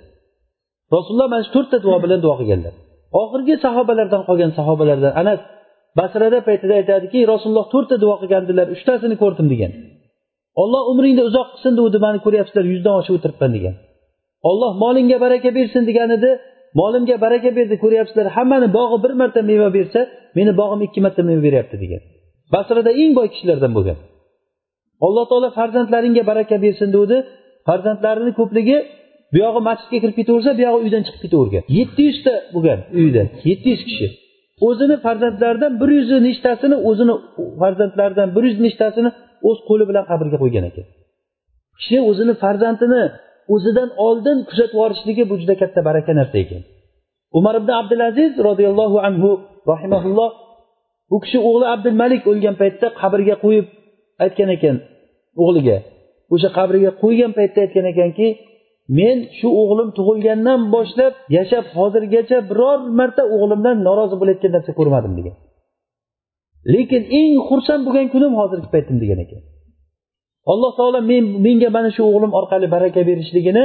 Rasululloh mana shu to'rtta duo bilan duo qilganlar. Oxirgi sahobalardan qolgan sahobalardan anas basrada paytida aytadiki rasululloh to'rtta duo qilgandilar uchtasini ko'rdim degan. Olloh umringni uzoq qilsin degandi mani ko'ryapsizlar yuzdan oshib o'tiribman degan. Olloh molingga baraka bersin degan edi molimga baraka berdi ko'ryapsizlar. Hammani bog'i bir marta meva bersa meni bog'im ikki marta meva beryapti degan. Basrada eng boy kishilardan bo'lgan. Alloh taolo farzandlaringga baraka bersin degandi farzandlarini ko'pligi buyog'i masjidga kirib ketaversa buyog'i uydan chiqib ketavergan. Yetti yuzta bo'lgan uyda yetti yuz kishi. O'zini farzandlaridan bir yuz nechtasini o'zini farzandlaridan bir yuz nechtasini o'z qo'li bilan qabrga qo'ygan ekan. Kishi o'zini farzandini o'zidan oldin kuzatib yuborishligi bu juda katta baraka narsa ekan. Umar ibn abdulaziz roziyallohu anhu rahimaulloh bu kishi o'g'li abdul malik o'lgan paytda qabrga qo'yib aytgan ekan o'g'liga. O'sha qabriga qo'ygan paytda aytgan ekanki men shu o'g'lim tug'ilgandan boshlab yashab hozirgacha biror marta o'g'limdan norozi bo'layotgan narsa ko'rmadim degan. Lekin eng xursand bo'lgan kunim hozirgi paytim degan ekan. Alloh taolo men menga mana shu o'g'lim orqali baraka berishligini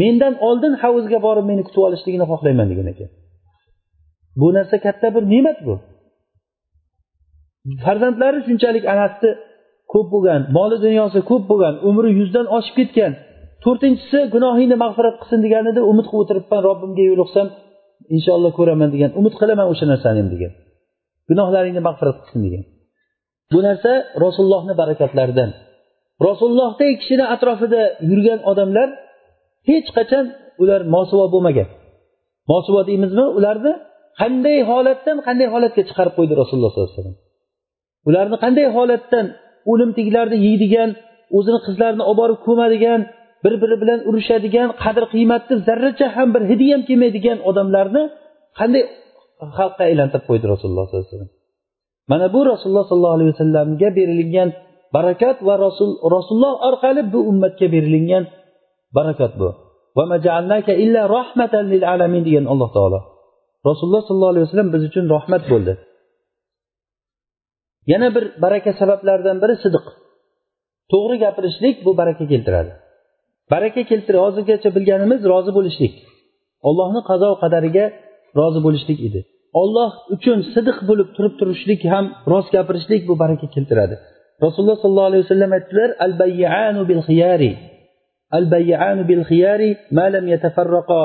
mendan oldin havuzga borib meni kutib olishligini xohlayman degan ekan. Bu narsa katta bir ne'mat bu. Farzandlari shunchalik anasni ko'p bo'lgan moli dunyosi ko'p bo'lgan umri yuzdan oshib ketgan to'rtinchisi gunohingni mag'firat qilsin deganida umid qilib o'tiribman robbimga yo'liqsam inshaalloh ko'raman degan umid qilaman o'sha narsani degan. Gunohlaringni mag'firat qilsin degan. Bu narsa rasulullohni barakatlaridan rasulullohdek kishini atrofida yurgan odamlar hech qachon ular mosuvo bo'lmagan. Mosuvo deymizmi? Ularni qanday holatdan qanday holatga chiqarib qo'ydi rasululloh sollallohu alayhi vasallam? Ularni qanday holatdan o'lim yeydigan o'zini qizlarini olib borib ko'madigan bir biri bilan urushadigan qadr qiymatni zarracha ham bir hidi ham kelmaydigan odamlarni qanday xalqqa aylantirib qo'ydi rasululloh sollallohu alayhi vasallam? Mana bu rasululloh sollallohu alayhi vasallamga berilgan barakat va rasul rasululloh orqali bu ummatga berilgan barakat bu. Degan alloh taolo. Rasululloh sollallohu alayhi vasallam biz uchun rahmat bo'ldi. Yana bir baraka sabablaridan biri sidiq. To'g'ri gapirishlik bu baraka keltiradi. Baraka keltiradi hozirgacha bilganimiz rozi bo'lishlik. Ollohni qazo qadariga rozi bo'lishlik edi. Olloh uchun sidiq bo'lib turib turishlik ham rost gapirishlik bu baraka keltiradi. rasululloh sollallohu alayhi vasallam aytdilar al bayyanu bil xiyari al bayyanu bil xiyari ma lam yatafarraqa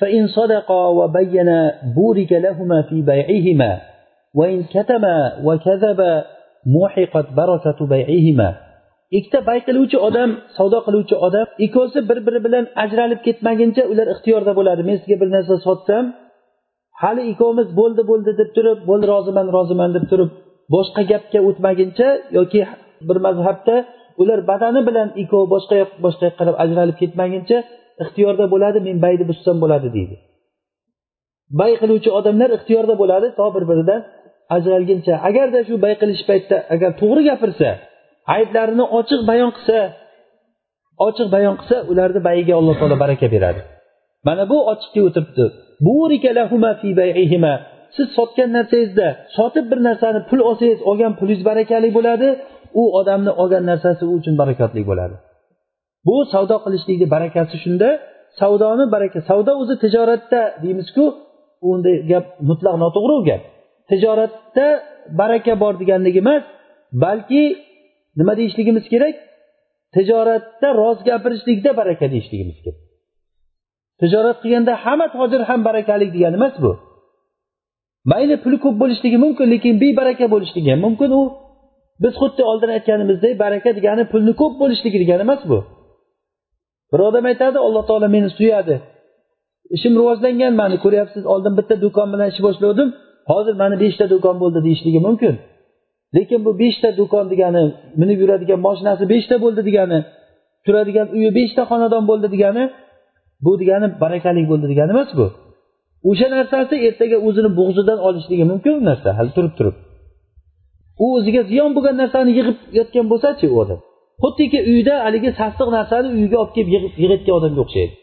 فإن صدقا وبينا بورك لهما في بيعهما وإن كتما وكذبا محقت بركة بيعهما ikkita bay qiluvchi odam savdo qiluvchi odam ikkovsi bir biri bilan ajralib ketmaguncha ular ixtiyorda bo'ladi men sizga bir narsa sotsam hali ikkovimiz bo'ldi bo'ldi deb turib bo'ldi roziman roziman deb turib boshqa gapga o'tmaguncha yoki bir mazhabda ular badani bilan ikkovi boshqa boshqa yoqqa qarab ajralib ketmaguncha ixtiyorda bo'ladi men bayni buzsam bo'ladi deydi. Bay qiluvchi odamlar ixtiyorda bo'ladi to bir biridan ajralguncha. Agarda shu bay qilish paytida agar to'g'ri gapirsa ayblarini ochiq bayon qilsa ochiq bayon qilsa ularni bayiga alloh taolo baraka beradi. Mana bu ochiqga o'tiribdi siz sotgan narsangizda sotib bir narsani pul olsangiz olgan pulingiz barakali bo'ladi u odamni olgan narsasi u uchun barakotli bo'ladi. Bu savdo qilishlikni barakasi shunda savdoni baraka savdo o'zi tijoratda deymizku unday gap mutlaq noto'g'ri u gap. Tijoratda baraka bor deganligi emas balki nima deyishligimiz kerak? Tijoratda rost gapirishlikda baraka deyishligimiz kerak. Tijorat qilganda hamma tojir ham barakali degani emas bu. Mayli puli ko'p bo'lishligi mumkin lekin bebaraka bo'lishligi ham mumkin u. Biz xuddi oldin aytganimizdek baraka degani pulni ko'p bo'lishligi degani emas bu. Bir odam aytadi alloh taolo meni suyadi. Ishim rivojlangan mani ko'ryapsiz oldin bitta do'kon bilan ish boshlagandim hozir mani beshta do'kon bo'ldi deyishligi mumkin. Lekin bu beshta do'kon degani minib yuradigan moshinasi beshta bo'ldi degani turadigan uyi beshta xonadon bo'ldi degani bu degani barakali bo'ldi degani emas bu. O'sha narsasi ertaga o'zini bo'g'zidan olishligi mumkin u narsa hali turib turib. U o'ziga ziyon bo'lgan narsani yig'ib yotgan bo'lsachi u odam? Xuddiki uyda haligi sassiq narsani uyiga olib kelib yig'ayotgan odamga o'xshaydi.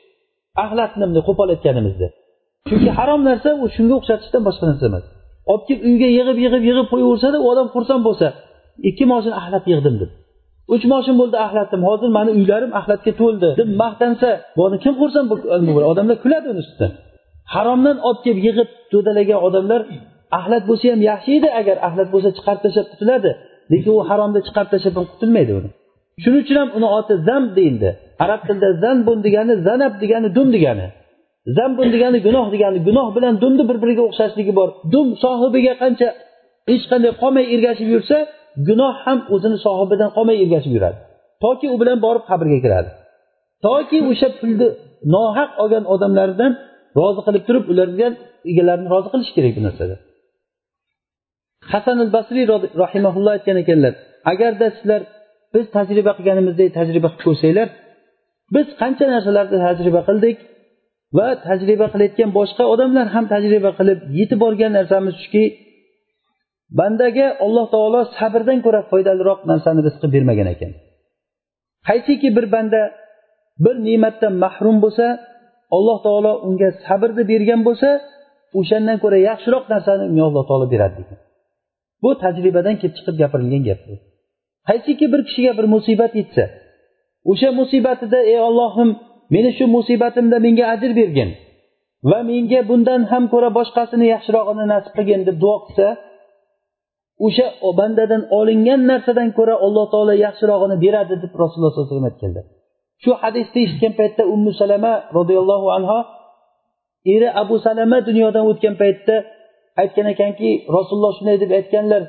Axlatni bunday qo'pollatganimizda. Chunki harom narsa u shunga o'xshatishdan boshqa narsa emas. Olib kelib uyga yig'ib yig'ib yig'ib qo'yaversada u odam xursand bo'lsa ikki moshin axlat yig'dim deb. Uch moshin bo'ldi axlatim hozir mani uylarim axlatga to'ldi deb maqtansa buni kim xursand bo'ladi? Odamlar kuladi uni ustidan. Haromdan olib kelib yig'ib to'dalagan odamlar axlat bo'lsa ham yaxshi edi agar axlat bo'lsa chiqarib tashlab qutuladi lekin u haromda chiqarib tashlab ham qutulmaydi uni. Shuning uchun ham uni oti zamb deyildi. Arab tilida zanbun degani zanab degani dum degani. Zambun degani gunoh degani gunoh bilan dumni bir biriga o'xshashligi bor. Dum sohibiga qancha hech qanday qolmay ergashib yursa gunoh ham o'zini sohibidan qolmay ergashib yuradi. Toki u bilan borib qabrga kiradi. Toki o'sha pulni nohaq olgan odamlardan rozi qilib turib ularga egalarini rozi qilish kerak bu narsada hasan al basriy rahimaulloh aytgan ekanlar agarda sizlar biz tajriba qilganimizdek tajriba qilib ko'rsanglar biz qancha narsalarni tajriba qildik va tajriba qilayotgan boshqa odamlar ham tajriba qilib yetib borgan narsamiz shuki bandaga alloh taolo sabrdan ko'ra foydaliroq narsani rizqi bermagan ekan. Qaysiki bir banda bir ne'matdan mahrum bo'lsa alloh taolo unga sabrni bergan bo'lsa o'shandan ko'ra yaxshiroq narsani unga alloh taolo beradi degan. Bu tajribadan kelib chiqib gapirilgan gap bu. Qaysiki bir kishiga bir musibat yetsa o'sha musibatida ey ollohim meni shu musibatimda menga ajr bergin va menga bundan ham ko'ra boshqasini yaxshirog'ini nasib qilgin deb duo qilsa o'sha bandadan olingan narsadan ko'ra alloh taolo yaxshirog'ini beradi deb rasululloh sollallohu alayhi vasallam aytganlar shu hadisni eshitgan paytda ummu salama roziyallohu anhu eri abu salama dunyodan o'tgan paytda aytgan ekanki rasululloh shunday deb aytganlar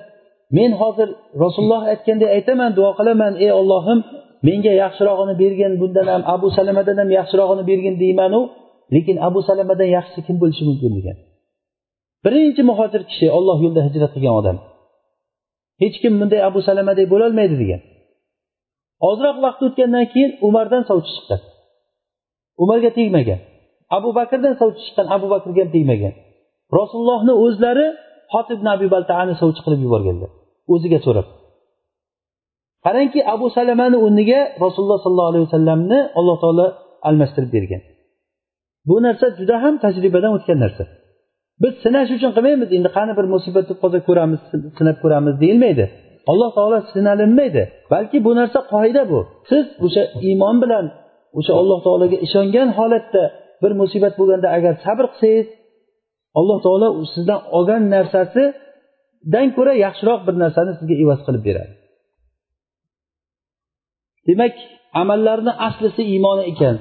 men hozir rasululloh aytgandek aytaman duo qilaman ey ollohim menga yaxshirog'ini bergin bundan ham abu salamadan ham yaxshirog'ini bergin deymanu lekin abu salamadan yaxshisi kim bo'lishi mumkin degan. Birinchi muhojir kishi olloh yo'lida hijrat qilgan odam. Hech kim bunday abu salamadek bo'lolmaydi degan. Ozroq vaqt o'tgandan keyin umardan sovchi chiqqan umarga tegmagan. Abu bakrdan sovchi chiqqan abu bakrga ham tegmagan. Rasulullohni o'zlari hotib abi baltaani sovchi qilib yuborganlar. O'ziga so'rab. Qarangki abu salamani o'rniga rasululloh sollallohu alayhi vasallamni alloh taolo almashtirib bergan. Bu narsa juda ham tajribadan o'tgan narsa. Biz sinash uchun qilmaymiz endi qani bir musibat bo'lib qolsa ko'ramiz sinab ko'ramiz deyilmaydi. Alloh taolo sinalinmaydi balki bu narsa qoida bu. Siz o'sha iymon bilan o'sha alloh taologa ishongan holatda bir musibat bo'lganda agar sabr qilsangiz alloh taolo sizdan olgan narsasidan ko'ra yaxshiroq bir narsani sizga evaz qilib beradi. Demak amallarni aslisi iymon ekan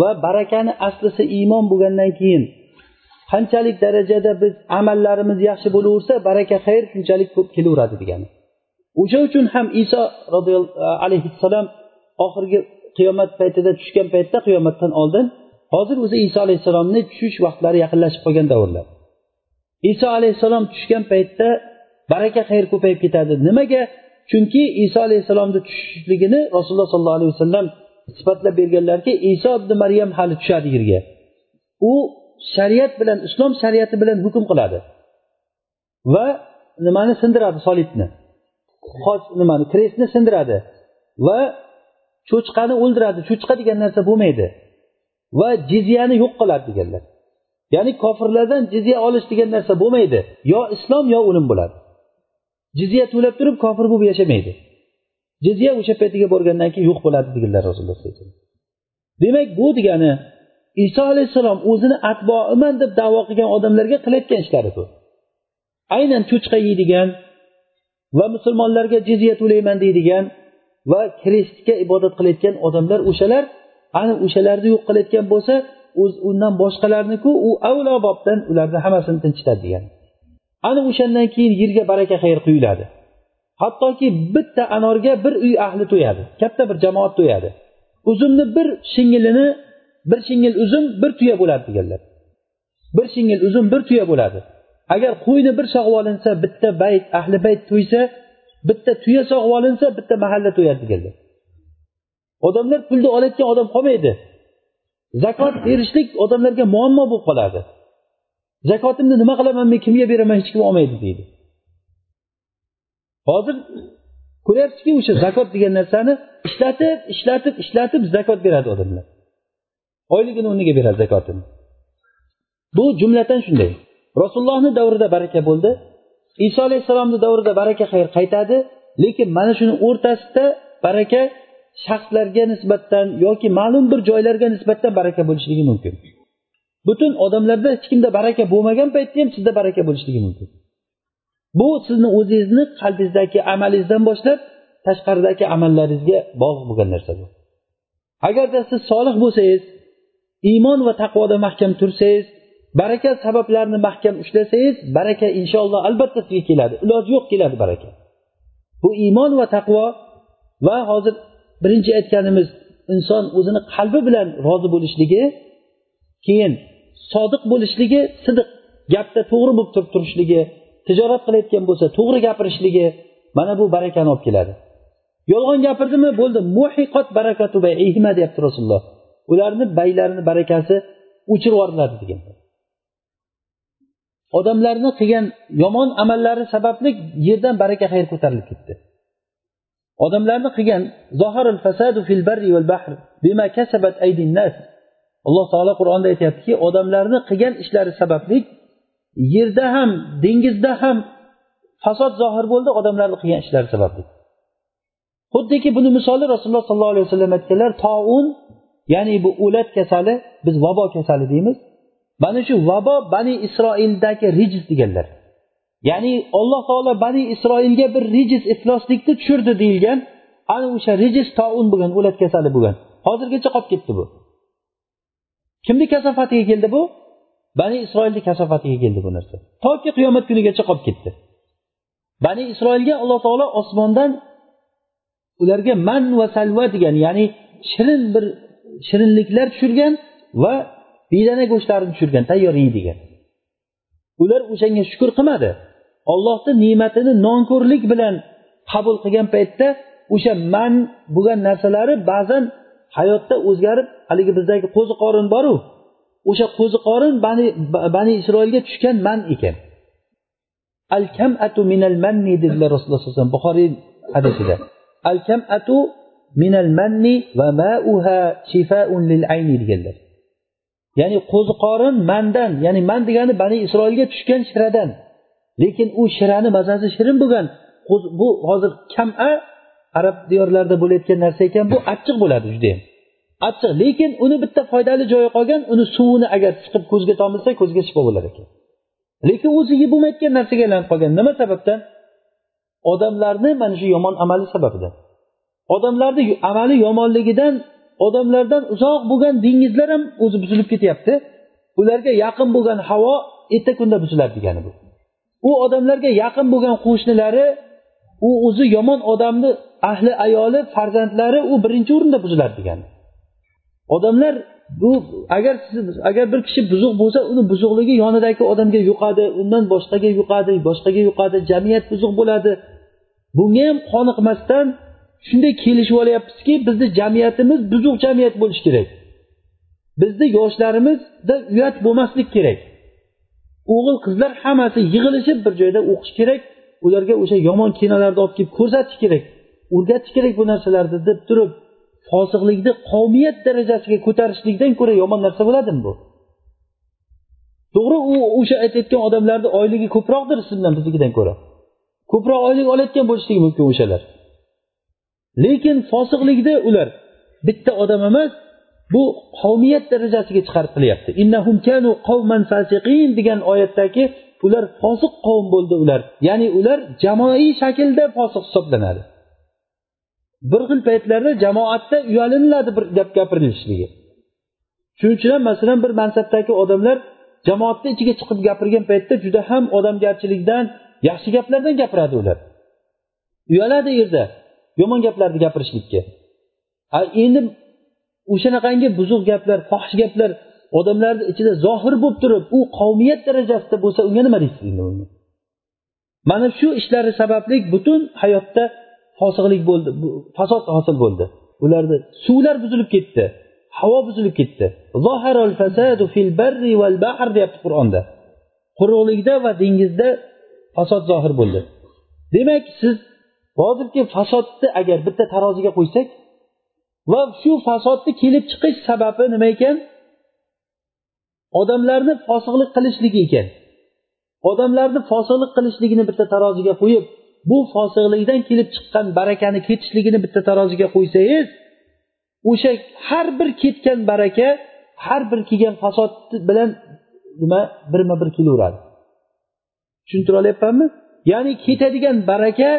va barakani aslisi iymon bo'lgandan keyin qanchalik darajada biz amallarimiz yaxshi bo'laversa baraka xayr shunchalik ko'p kelaveradi degani. O'sha uchun ham iso alayhissalom oxirgi qiyomat paytida tushgan paytda qiyomatdan oldin hozir o'zi iso alayhissalomni tushish vaqtlari yaqinlashib qolgan davrlar. Iso alayhissalom tushgan paytda baraka xayr ko'payib ketadi. Nimaga? Chunki iso alayhissalomni tushishligini rasululloh sollallohu alayhi vasallam sifatlab berganlarki iso ibn maryam hali tushadi yerga. U shariat bilan islom shariati bilan hukm qiladi. Va nimani sindiradi? Solibni nimani? Kresni sindiradi. Va cho'chqani o'ldiradi. Cho'chqa degan narsa bo'lmaydi. Va jizyani yo'q qiladi deganlar. Ya'ni kofirlardan jizya olish degan narsa bo'lmaydi. Yo islom yo o'lim bo'ladi. Jizya to'lab turib kofir bo'lib yashamaydi. Jizya o'sha paytiga borgandan keyin yo'q bo'ladi deganlar rasululloh demak bu degani iso alayhissalom o'zini atboiman deb davo qilgan odamlarga qilayotgan ishlari bu. Aynan cho'chqa yeydigan va musulmonlarga jizya to'layman deydigan va kristga ibodat qilayotgan odamlar o'shalar ana o'shalarni yo'q qilayotgan bo'lsa o'z undan boshqalarniku u avlo bobdan ularni hammasini tinchitadi degan. Ana o'shandan keyin yerga baraka xayr quyiladi. Hattoki bitta anorga bir uy ahli to'yadi katta bir jamoat to'yadi. Uzumni bir shingilini bir shingil uzum bir tuya bo'ladi deganlar. Bir shingil uzum bir tuya bo'ladi. Agar qo'yni bir sog'ib olinsa bitta bayt ahli bayt to'ysa bitta tuya sog'ib olinsa bitta mahalla to'yadi deganlar odamlar pulni olayotgan odam qolmaydi. Zakot berishlik odamlarga muammo bo'lib qoladi. Zakotimni nima qilaman men kimga beraman hech kim olmaydi deydi. Hozir ko'ryapsizki o'sha zakot degan narsani ishlatib ishlatib ishlatib zakot beradi odamlar. Oyligini o'rniga beradi zakotini. Bu jumladan shunday. Rasulullohni davrida baraka bo'ldi. Iso alayhissalomni davrida baraka xayr qaytadi. Lekin mana shuni o'rtasida baraka shaxslarga nisbatan yoki ma'lum bir joylarga nisbatan baraka bo'lishligi mumkin. Butun odamlarda hech kimda baraka bo'lmagan paytda ham sizda baraka bo'lishligi mumkin. Bu sizni o'zingizni qalbingizdagi amalingizdan boshlab tashqaridagi amallaringizga bog'liq bo'lgan narsa bu agarda siz solih bo'lsangiz iymon va taqvoda mahkam tursangiz baraka sabablarini mahkam ushlasangiz baraka inshaalloh albatta sizga keladi. Iloji yo'q keladi baraka. Bu iymon va taqvo va hozir birinchi aytganimiz inson o'zini qalbi bilan rozi bo'lishligi keyin sodiq bo'lishligi sidiq gapda to'g'ri bo'lib turib turishligi tijorat qilayotgan bo'lsa to'g'ri gapirishligi mana bu barakani olib keladi. Yolg'on gapirdimi? Bo'ldi. Muhiqot barakatu deyapti rasululloh. Ularni baylarini barakasi o'chirib yuboriladi degan. Odamlarni qilgan yomon amallari sababli yerdan baraka xayr ko'tarilib ketdi. Odamlarni qilgan fasadu fil barri val bahr bima kasabat aydin nas. Alloh taolo qur'onda aytyaptiki odamlarni qilgan ishlari sababli yerda ham dengizda ham fasod zohir bo'ldi odamlarni qilgan ishlari sababli. Xuddiki buni misoli rasululloh sollallohu alayhi vasallam aytganlar toun ya'ni bu o'lat kasali biz vabo kasali deymiz. Mana shu vabo bani isroildagi rijz deganlar. Ya'ni alloh taolo bani isroilga bir rijiz ifloslikni tushirdi deyilgan ana o'sha rijiz toun bo'lgan o'lat kasali bo'lgan. Hozirgacha qolib ketdi bu. Kimni kasofatiga keldi bu? Bani isroilni kasofatiga keldi bu narsa. Toki qiyomat kunigacha qolib ketdi. Bani isroilga alloh taolo osmondan ularga man va salva degan ya'ni shirin bir shirinliklar tushirgan va bedana go'shtlarini tushirgan tayyor yeydigan ular o'shanga shukur qilmadi. Ollohni ne'matini nonko'rlik bilan qabul qilgan paytda o'sha man bo'lgan narsalari ba'zan hayotda o'zgarib haligi bizdagi qo'ziqorin boru o'sha qo'ziqorin bani, bani isroilga tushgan man ekan. Al kam atu minal manni dedilar rasululloh sallallohu alayhi vasallam buxoriy hadisida. Al kam atu minal manni va ma'uha shifaun lil ayni deganlar. Ya'ni qo'ziqorin mandan ya'ni man degani bani isroilga tushgan shiradan. Lekin u shirani mazasi shirin bo'lgan. Bu hozir kama arab diyorlarida bo'layotgan narsa ekan bu achchiq bo'ladi judayam achchiq lekin uni bitta foydali joyi qolgan uni suvini agar chiqib ko'zga tomilsa ko'zga shifo bo'lar ekan. Lekin o'zi yeb bo'lmayotgan narsaga aylanib qolgan. Nima sababdan? Odamlarni mana shu yomon amali sababidan. Odamlarni amali yomonligidan odamlardan uzoq bo'lgan dengizlar ham o'zi buzilib ketyapti. Ularga yaqin bo'lgan havo erta kunda buziladi degani bu. U odamlarga yaqin bo'lgan qo'shnilari u o'zi yomon odamni ahli ayoli farzandlari u birinchi o'rinda buziladi degani. Odamlar bu agar siz agar bir kishi buzuq bo'lsa uni buzuqligi yonidagi odamga yuqadi undan boshqaga yuqadi boshqaga yuqadi jamiyat buzuq bo'ladi. Bunga ham qoniqmasdan shunday kelishib olyapmizki bizni jamiyatimiz buzuq jamiyat bo'lishi kerak. Bizni yoshlarimizda uyat bo'lmaslik kerak. O'g'il qizlar hammasi yig'ilishib bir joyda o'qish kerak ularga o'sha yomon kinolarni olib kelib ko'rsatish kerak o'rgatish kerak bu narsalarni deb turib fosiqlikni qavmiyat darajasiga ko'tarishlikdan ko'ra yomon narsa bo'ladimi bu? To'g'ri u o'sha aytayotgan odamlarni oyligi ko'proqdir siz bilan biznikidan ko'ra. Ko'proq oylik olayotgan bo'lishligi mumkin o'shalar. Lekin fosiqlikni ular bitta odam emas bu qavmiyat darajasiga chiqarib qilyapti innahum kanu qavman fasiqin degan oyatdagi ular fosiq qavm bo'ldi ular. Ya'ni ular jamoaviy shaklda fosiq hisoblanadi. Bir xil paytlarda jamoatda uyaliniladi bir gap gapirilishligi shuning uchun ham masalan bir mansabdagi odamlar jamoatni ichiga chiqib gapirgan paytda juda ham odamgarchilikdan yaxshi gaplardan gapiradi ular. Uyaladi u yerda. Yomon gaplarni gapirishlikka. Endi o'shanaqangi buzuq gaplar fohish gaplar odamlarni ichida zohir bo'lib turib u qavmiyat darajasida bo'lsa unga nima deysiz endi unga? Mana shu ishlari sababli butun hayotda fosiqlik bo'ldi fasod hosil bo'ldi. Ularni suvlar buzilib ketdi havo buzilib ketdi. Deyapti qur'onda. Quruqlikda va dengizda fasod zohir bo'ldi. Demak siz hozirgi fasodni agar bitta taroziga qo'ysak va shu fasodni kelib chiqish sababi nima ekan? Odamlarni fosiqlik qilishligi ekan. Odamlarni fosiqlik qilishligini bitta taroziga qo'yib bu fosiqlikdan kelib chiqqan barakani ketishligini bitta taroziga qo'ysangiz o'sha har bir ketgan baraka har bir kelgan fasod bilan nima birma bir kelaveradi. Tushuntira olyapmanmi? Ya'ni ketadigan baraka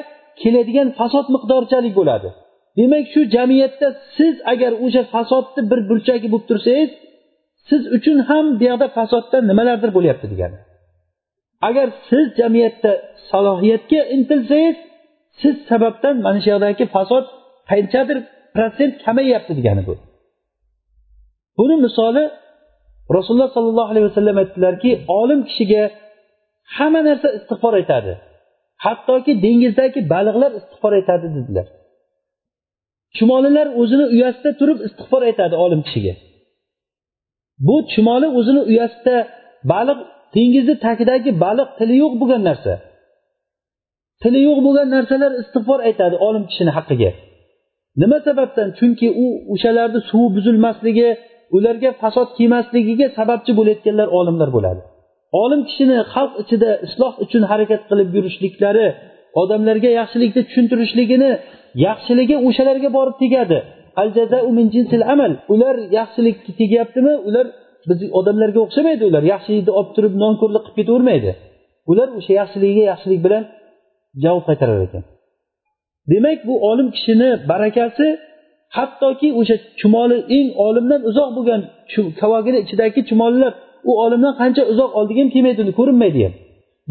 keladigan fasod miqdorchalik bo'ladi. Demak shu jamiyatda siz agar o'sha fasodni bir burchagi bo'lib tursangiz siz uchun ham bu yoqda fasoddan nimalardir bo'lyapti degani. Agar siz jamiyatda salohiyatga intilsangiz siz sababdan mana shu yoqdagi fasod qanchadir protsent kamayyapti degani bu. Buni misoli rasululloh sollallohu alayhi vasallam aytdilarki olim kishiga hamma narsa istig'for aytadi hattoki dengizdagi baliqlar istig'for aytadi dedilar. Chumolilar o'zini uyasida turib istig'for aytadi olim kishiga. Bu chumoli o'zini uyasida baliq dengizni tagidagi baliq tili yo'q bo'lgan narsa. Tili yo'q bo'lgan narsalar istig'for aytadi olim kishini haqqiga. Nima sababdan? Chunki u o'shalarni suvi buzilmasligi ularga fasod kelmasligiga sababchi bo'layotganlar olimlar bo'ladi. Olim kishini xalq ichida isloh uchun harakat qilib yurishliklari odamlarga yaxshilikni tushuntirishligini yaxshiligi o'shalarga borib tegadi. Al jazau min jinsil amal. Ular yaxshilikka tegyaptimi? Ular biz odamlarga o'xshamaydi ular. Yaxshilikni olib turib nonko'rlik qilib ketavermaydi. Ular o'sha yaxshiligiga yaxshilik bilan javob qaytarar ekan. Demak bu olim kishini barakasi hattoki o'sha chumoli eng olimdan uzoq bo'lgan kavagini ichidagi chumolilar u olimdan qancha uzoq oldiga ham kelmaydi uni ko'rinmaydi ham.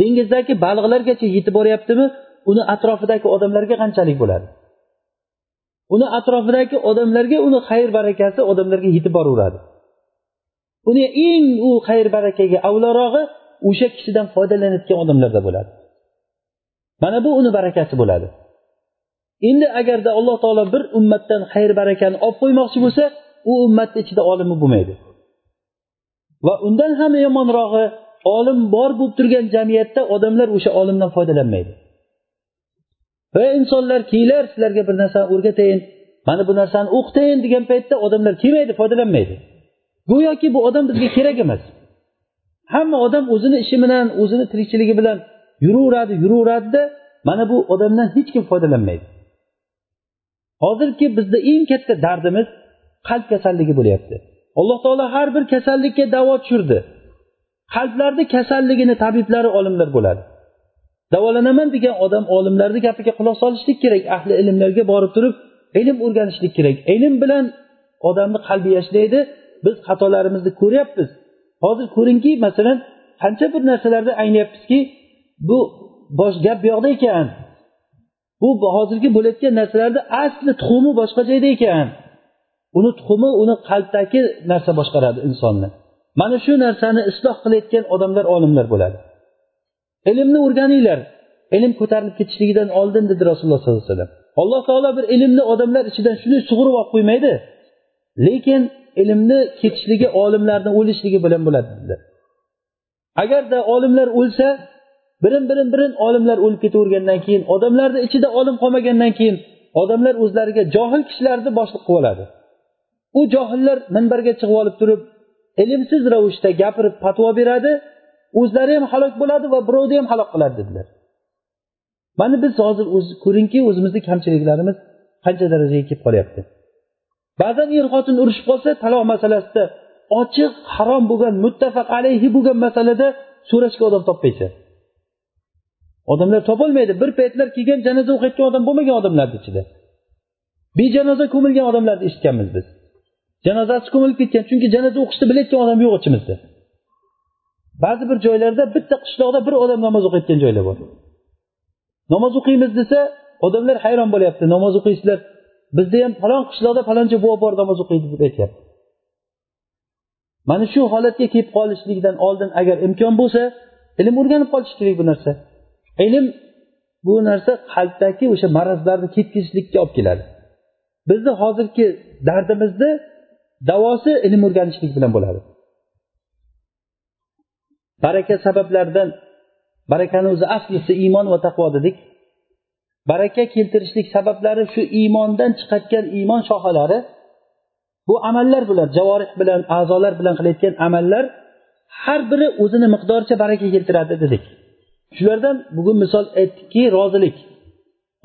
Dengizdagi baliqlargacha yetib boryaptimi uni atrofidagi odamlarga qanchalik bo'ladi? Uni atrofidagi odamlarga uni xayr barakasi odamlarga yetib boraveradi. Uni eng u xayr barakaga avlarog'i o'sha kishidan foydalanayotgan odamlarda bo'ladi. Mana bu uni barakasi bo'ladi. Endi agarda alloh taolo bir ummatdan xayr barakani olib qo'ymoqchi bo'lsa u ummatni ichida olimi bo'lmaydi. Va undan ham yomonrog'i olim bor bo'lib turgan jamiyatda odamlar o'sha olimdan foydalanmaydi. Va insonlar kelinglar sizlarga bir narsani o'rgatayin mana bu narsani o'qitayin degan paytda odamlar kelmaydi foydalanmaydi. Go'yoki bu odam bizga kerak emas. Hamma odam o'zini ishi bilan o'zini tirikchiligi bilan yuraveradi yuraveradida mana bu odamdan hech kim foydalanmaydi. Hozirgi bizda eng katta dardimiz qalb kasalligi bo'lyapti. Alloh taolo har bir kasallikka davo tushirdi. Qalblarni kasalligini tabiblari olimlar bo'ladi. Davolanaman degan odam olimlarni gapiga quloq solishlik kerak ahli ilmlarga borib turib ilm o'rganishlik kerak. Ilm bilan odamni qalbi yashlaydi biz xatolarimizni ko'ryapmiz. Hozir ko'ringki masalan qancha bir narsalarda anglayapmizki bu bosh gap bu yoqda ekan. Bu hozirgi bo'layotgan narsalarni asli tuxumi boshqa joyda ekan. Uni tuxumi uni qalbdagi narsa boshqaradi insonni. Mana shu narsani isloh qilayotgan odamlar olimlar bo'ladi. Ilmni o'rganinglar. Ilm ko'tarilib ketishligidan oldin dedi rasululloh sollallohu alayhi vasallam. Alloh taolo bir ilmni odamlar ichidan shunday sug'urib olib qo'ymaydi. Lekin ilmni ketishligi olimlarni o'lishligi bilan bo'ladi dedilar agarda olimlar o'lsa birin birin birin olimlar o'lib ketavergandan keyin odamlarni ichida olim qolmagandan keyin odamlar o'zlariga johil kishilarni boshliq qilib oladi. U johillar minbarga chiqib olib turib ilmsiz ravishda gapirib patvo beradi o'zlari ham halok bo'ladi va birovni ham halok qiladi dedilar. Mana biz hozir ko'ringki o'zimizni kamchiliklarimiz qancha darajaga kelib qolyapti. Ba'zan er xotin urushib qolsa taloq masalasida ochiq harom bo'lgan muttafaq alayhi bo'lgan masalada so'rashga odam topmaysan odamlar topolmaydi. Bir paytlar kelgan janoza o'qiyotgan odam bo'lmagan odamlarni ichida. Bejanoza ko'milgan odamlarni eshitganmiz biz. Janozasi ko'milib ketgan. Chunki janoza o'qishni bilayotgan odam yo'q ichimizda. Ba'zi bir joylarda bitta qishloqda bir odam namoz o'qiyotgan joylar bor. Namoz o'qiymiz desa odamlar hayron bo'lyapti. Namoz o'qiysizlar. Bizda ham falon qishloqda faloncha buva bor namoz o'qiydi deb aytyapti. Mana shu holatga kelib qolishlikdan oldin agar imkon bo'lsa ilm o'rganib qolish kerak bu narsa. Ilm bu narsa qalbdagi o'sha marazlarni ketkazishlikka olib keladi. Bizni hozirgi dardimizni davosi ilm o'rganishlik bilan bo'ladi. Baraka sabablaridan barakani o'zi aslisi iymon va taqvo dedik. Baraka keltirishlik sabablari shu iymondan chiqayotgan iymon shoxalari bu amallar bilan javorih bilan a'zolar bilan qilayotgan amallar har biri o'zini miqdoricha baraka keltiradi dedik. Shulardan bugun misol aytdikki rozilik.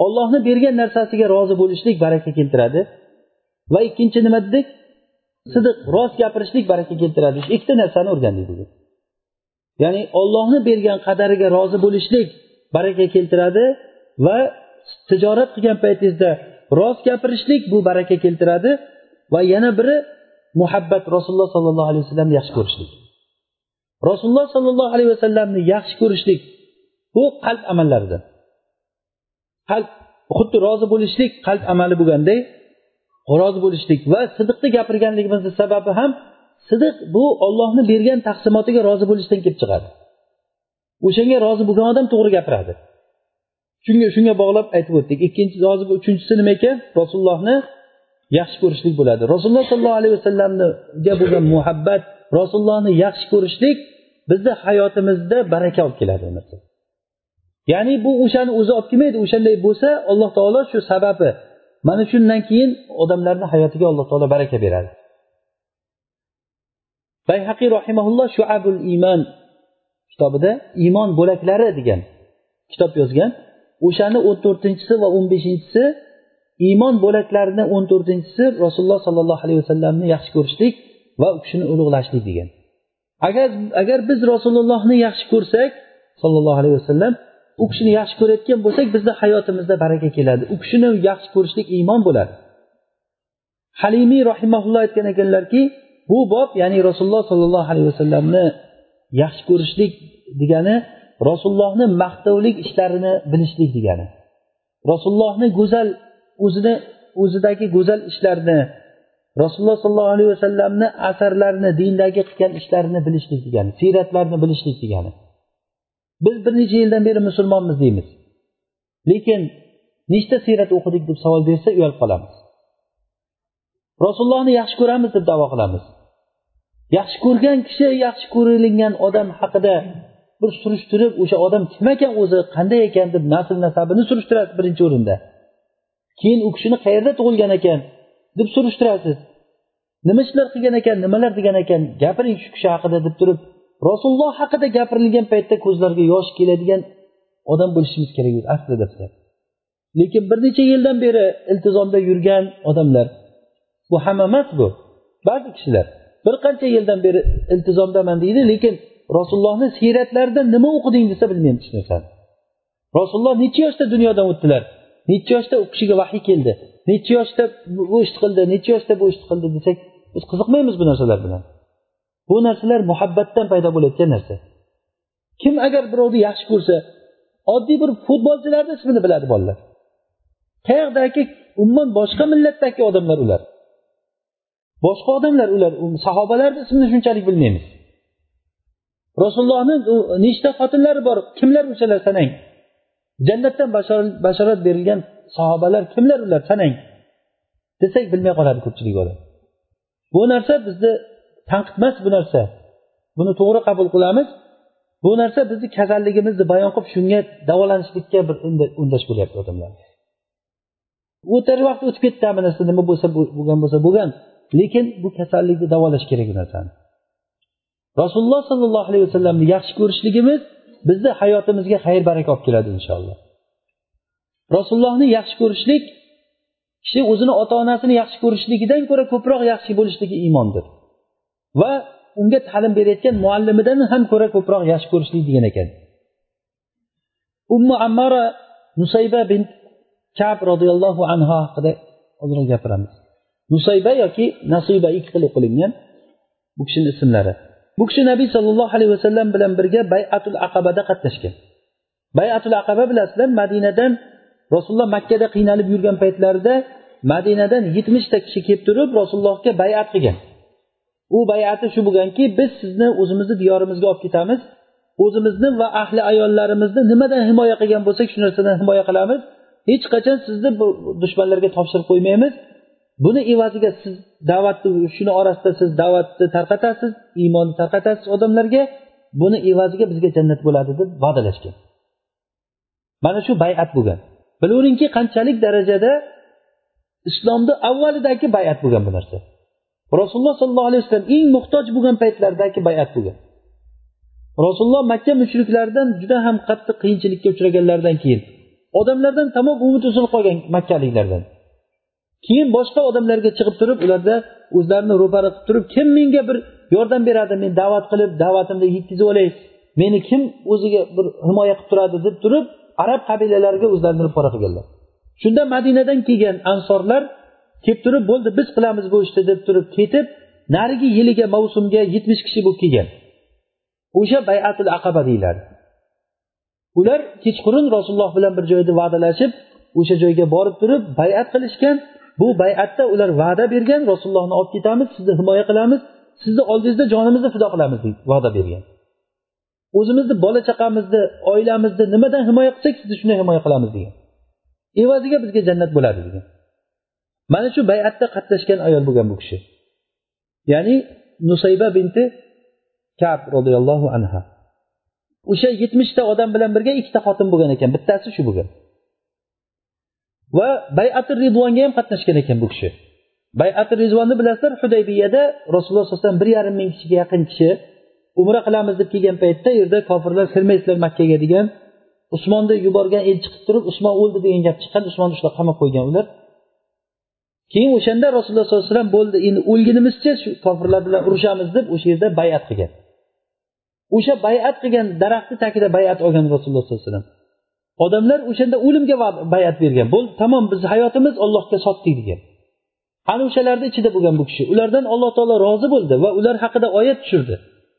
Ollohni bergan narsasiga rozi bo'lishlik baraka keltiradi. Va ikkinchi nima dedik? Sidiq rost gapirishlik baraka keltiradi. Shu ikkita narsani o'rgandik bugun ya'ni ollohni bergan qadariga rozi bo'lishlik baraka keltiradi va tijorat qilgan paytingizda rost gapirishlik bu baraka keltiradi va yana biri muhabbat rasululloh sollallohu alayhi vasallamni yaxshi ko'rishlik. Rasululloh sollallohu alayhi vasallamni yaxshi ko'rishlik bu qalb amallaridan. Qalb xuddi rozi bo'lishlik qalb amali bo'lganday rozi bo'lishlik va sidiqni gapirganligimizni sababi ham sidiq bu ollohni bergan taqsimotiga rozi bo'lishdan kelib chiqadi. O'shanga rozi bo'lgan odam to'g'ri gapiradi. Shunga shunga bog'lab aytib o'tdik. Ikkinchi rozi uchinchisi nima ekan? Rasulullohni yaxshi ko'rishlik bo'ladi. Rasululloh sollallohu alayhi vasallamga bo'lgan muhabbat rasulullohni yaxshi ko'rishlik bizni hayotimizda baraka olib keladi ya'ni bu o'shani o'zi olib kelmaydi. O'shanday bo'lsa alloh taolo shu sababi mana shundan keyin odamlarni hayotiga alloh taolo baraka beradi. Bayhaqiy rahimaulloh shuabul iymon kitobida iymon bo'laklari degan kitob yozgan. O'shani o'n to'rtinchisi va o'n beshinchisi iymon bo'laklarini o'n to'rtinchisi rasululloh sollallohu alayhi vasallamni yaxshi ko'rishlik va u kishini ulug'lashlik degan. Agar agar biz rasulullohni yaxshi ko'rsak sollallohu alayhi vasallam u kishini yaxshi ko'rayotgan bo'lsak bizni hayotimizda baraka keladi. U kishini yaxshi ko'rishlik iymon bo'ladi. Halimiy rahimaulloh aytgan ekanlarki bu bob ya'ni rasululloh sollallohu alayhi vasallamni yaxshi ko'rishlik degani rasulullohni maqtovlik ishlarini bilishlik degani. Rasulullohni go'zal o'zini o'zidagi go'zal ishlarni rasululloh sollallohu alayhi vasallamni asarlarini dindagi qilgan ishlarini bilishlik degani siyratlarini bilishlik degani. Biz bir necha yildan beri musulmonmiz deymiz. Lekin nechta siyrat o'qidik deb savol bersa uyalib qolamiz. Rasulullohni yaxshi ko'ramiz deb davo qilamiz. Yaxshi ko'rgan kishi yaxshi ko'rilgan odam haqida bir surishtirib o'sha odam kim ekan o'zi qanday ekan deb nasl nasabini surishtirasiz birinchi o'rinda. Keyin u kishini qayerda tug'ilgan ekan deb surishtirasiz. Nima ishlar qilgan ekan nimalar degan ekan gapiring shu kishi haqida deb turib rasululloh haqida gapirilgan paytda ko'zlariga yosh keladigan odam bo'lishimiz kerak edi aslida bizlar lekin bir necha yildan beri iltizomda yurgan odamlar bu hamma emas bu ba'zi kishilar bir qancha yildan beri iltizomdaman deydi lekin rasulullohni siyratlarida nima o'qiding desa bilmaymiz hech narsani rasululloh necha yoshda dunyodan o'tdilar? Necha yoshda u kishiga vahiy keldi? Necha yoshda bu ishni qildi? Necha yoshda bu ishni qildi desak biz qiziqmaymiz bu narsalar bilan. Bu narsalar muhabbatdan paydo bo'layotgan narsa. Kim agar birovni yaxshi ko'rsa oddiy bir futbolchilarni ismini biladi bolalar. Qayoqdagi umuman boshqa millatdagi odamlar ular. Boshqa odamlar ular sahobalarni ismini shunchalik bilmaymiz. Rasulullohni nechta xotinlari bor kimlar o'shalar sanang? Jannatdan bashorat berilgan sahobalar kimlar ular sanang? Desak bilmay qoladi ko'pchilik odam bu narsa bizni tanqid emas bu narsa. Buni to'g'ri qabul qilamiz. Bu narsa bizni kasalligimizni bayon qilib shunga davolanishlikka bir undash bo'lyapti odamlar. O'tar vaqt o'tib ketdi hamma narsa nima bo'lsa bo'lgan bo'lsa bo'lgan. Lekin bu kasallikni davolash kerak bu narsani rasululloh sollallohu alayhi vasallamni yaxshi ko'rishligimiz bizni hayotimizga xayr baraka olib keladi inshaalloh. Rasulullohni yaxshi ko'rishlik kishi o'zini ota onasini yaxshi ko'rishligidan ko'ra ko'proq yaxshi bo'lishligi iymondir va unga ta'lim berayotgan muallimidan ham ko'ra ko'proq yaxshi ko'rishlik degan ekan. Ummu ammara nusayba bint kab roziyallohu anhu haqida ozroq gapiramiz. Nusayba yoki nasiba ikki xil o'qilingan bu kishini ismlari. Bu kishi nabiy sollallohu alayhi vasallam bilan birga bayatul aqabada qatnashgan. Bayatul aqaba bilasizlar madinadan rasululloh makkada qiynalib yurgan paytlarida madinadan yetmishta kishi kelib turib rasulullohga bayat qilgan. U bayati shu bo'lganki biz sizni o'zimizni diyorimizga olib ketamiz. O'zimizni va ahli ayollarimizni nimadan himoya qilgan bo'lsak shu narsadan himoya qilamiz. Hech qachon sizni bu dushmanlarga topshirib qo'ymaymiz. Buni evaziga siz da'vatni shuni orasida siz da'vatni tarqatasiz iymonni tarqatasiz odamlarga. Buni evaziga bizga jannat bo'ladi deb va'dalashgan. Mana shu bayat bo'lgan. Bilaveringki qanchalik darajada islomni avvalidagi bayat bo'lgan bu narsa. Rasululloh sollallohu alayhi vasallam eng muhtoj bo'lgan paytlaridagi bayat bo'lgan rasululloh makka mushriklaridan juda ham qattiq qiyinchilikka uchraganlaridan keyin odamlardan tamom umid uzilib qolgan makkaliklardan keyin boshqa odamlarga chiqib turib ularda o'zlarini ro'para qilib turib kim menga bir yordam beradi men da'vat qilib da'vatimni yetkazib olay meni kim o'ziga bir himoya qilib turadi deb turib arab qabilalariga o'zlarini ro'para qilganlar. Shunda madinadan kelgan ansorlar kelib turib bo'ldi biz qilamiz bu ishni deb turib ketib narigi yiliga mavsumga yetmish kishi bo'lib kelgan. O'sha bayatul aqaba deyiladi. Ular kechqurun rasululloh bilan bir joyda va'dalashib o'sha joyga borib turib bayat qilishgan. Bu bayatda ular va'da bergan rasulullohni olib ketamiz sizni himoya qilamiz sizni oldingizda jonimizni fido qilamiz deb va'da bergan. O'zimizni bola chaqamizni oilamizni nimadan himoya qilsak sizni shunday himoya qilamiz degan. Evaziga bizga jannat bo'ladi degan. Mana shu bayatda qatnashgan ayol bo'lgan bu kishi. Ya'ni nusayba binti kab roziyallohu anha. O'sha yetmishta odam bilan birga ikkita xotin bo'lgan ekan bittasi shu bo'lgan. Va bayati ridvonga ham qatnashgan ekan bu kishi. Bayati ridvonni bilasizlar hudaybiyada rasululloh sallallohu alayhi vasallam bir yarim ming kishiga yaqin kishi umra qilamiz deb kelgan paytda u yerda kofirlar kirmaysizlar makkaga degan usmonni yuborgan elchi qilib turib usmon o'ldi degan gap chiqqan usmonni ushlab qamab qo'ygan ular. keyin o'shanda rasululloh sollallohu alayhi vasallam bo'ldi endi o'lgunimizcha shu kofirlar bilan urushamiz deb o'sha yerda bayat qilgan o'sha bayat qilgan daraxtni tagida bayat olgan rasululloh sollallohu alayhi vasallam odamlar o'shanda o'limga bayat bergan bo'ldi tamom biz hayotimiz ollohga sotdik degan ana o'shalarni ichida bo'lgan bu kishi ulardan alloh taolo rozi bo'ldi va ular haqida oyat tushirdi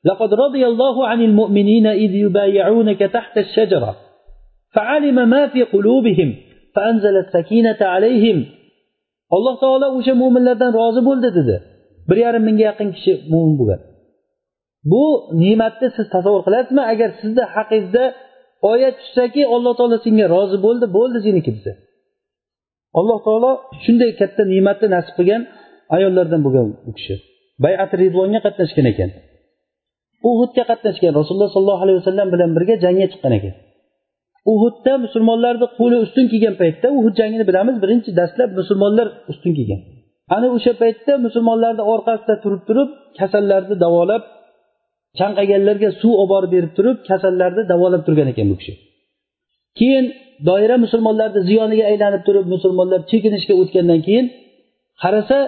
لقد رضي الله عن المؤمنين إذ يبايعونك تحت الشجرة فعلم ما في قلوبهم فأنزل السكينة عليهم alloh taolo o'sha mo'minlardan rozi bo'ldi dedi. Bir yarim mingga yaqin kishi mo'min bo'lgan. Bu ne'matni siz tasavvur qilasizmi agar sizni haqingizda oyat tushsaki alloh taolo senga rozi bo'ldi bo'ldi seniki desa alloh taolo shunday katta ne'matni nasib qilgan ayollardan bo'lgan u kishi. Bayat rizvonga qatnashgan ekan. Uhudga qatnashgan rasululloh sollallohu alayhi vasallam bilan birga jangga chiqqan ekan. Uhudda musulmonlarni qo'li ustun kelgan paytda uhud jangini bilamiz. Birinchi dastlab musulmonlar ustun kelgan. Ana o'sha paytda musulmonlarni orqasida turib turib kasallarni davolab chanqaganlarga suv olib borib berib turib kasallarni davolab turgan ekan bu kishi. Keyin doira musulmonlarni ziyoniga aylanib turib musulmonlar chekinishga o'tgandan keyin qarasa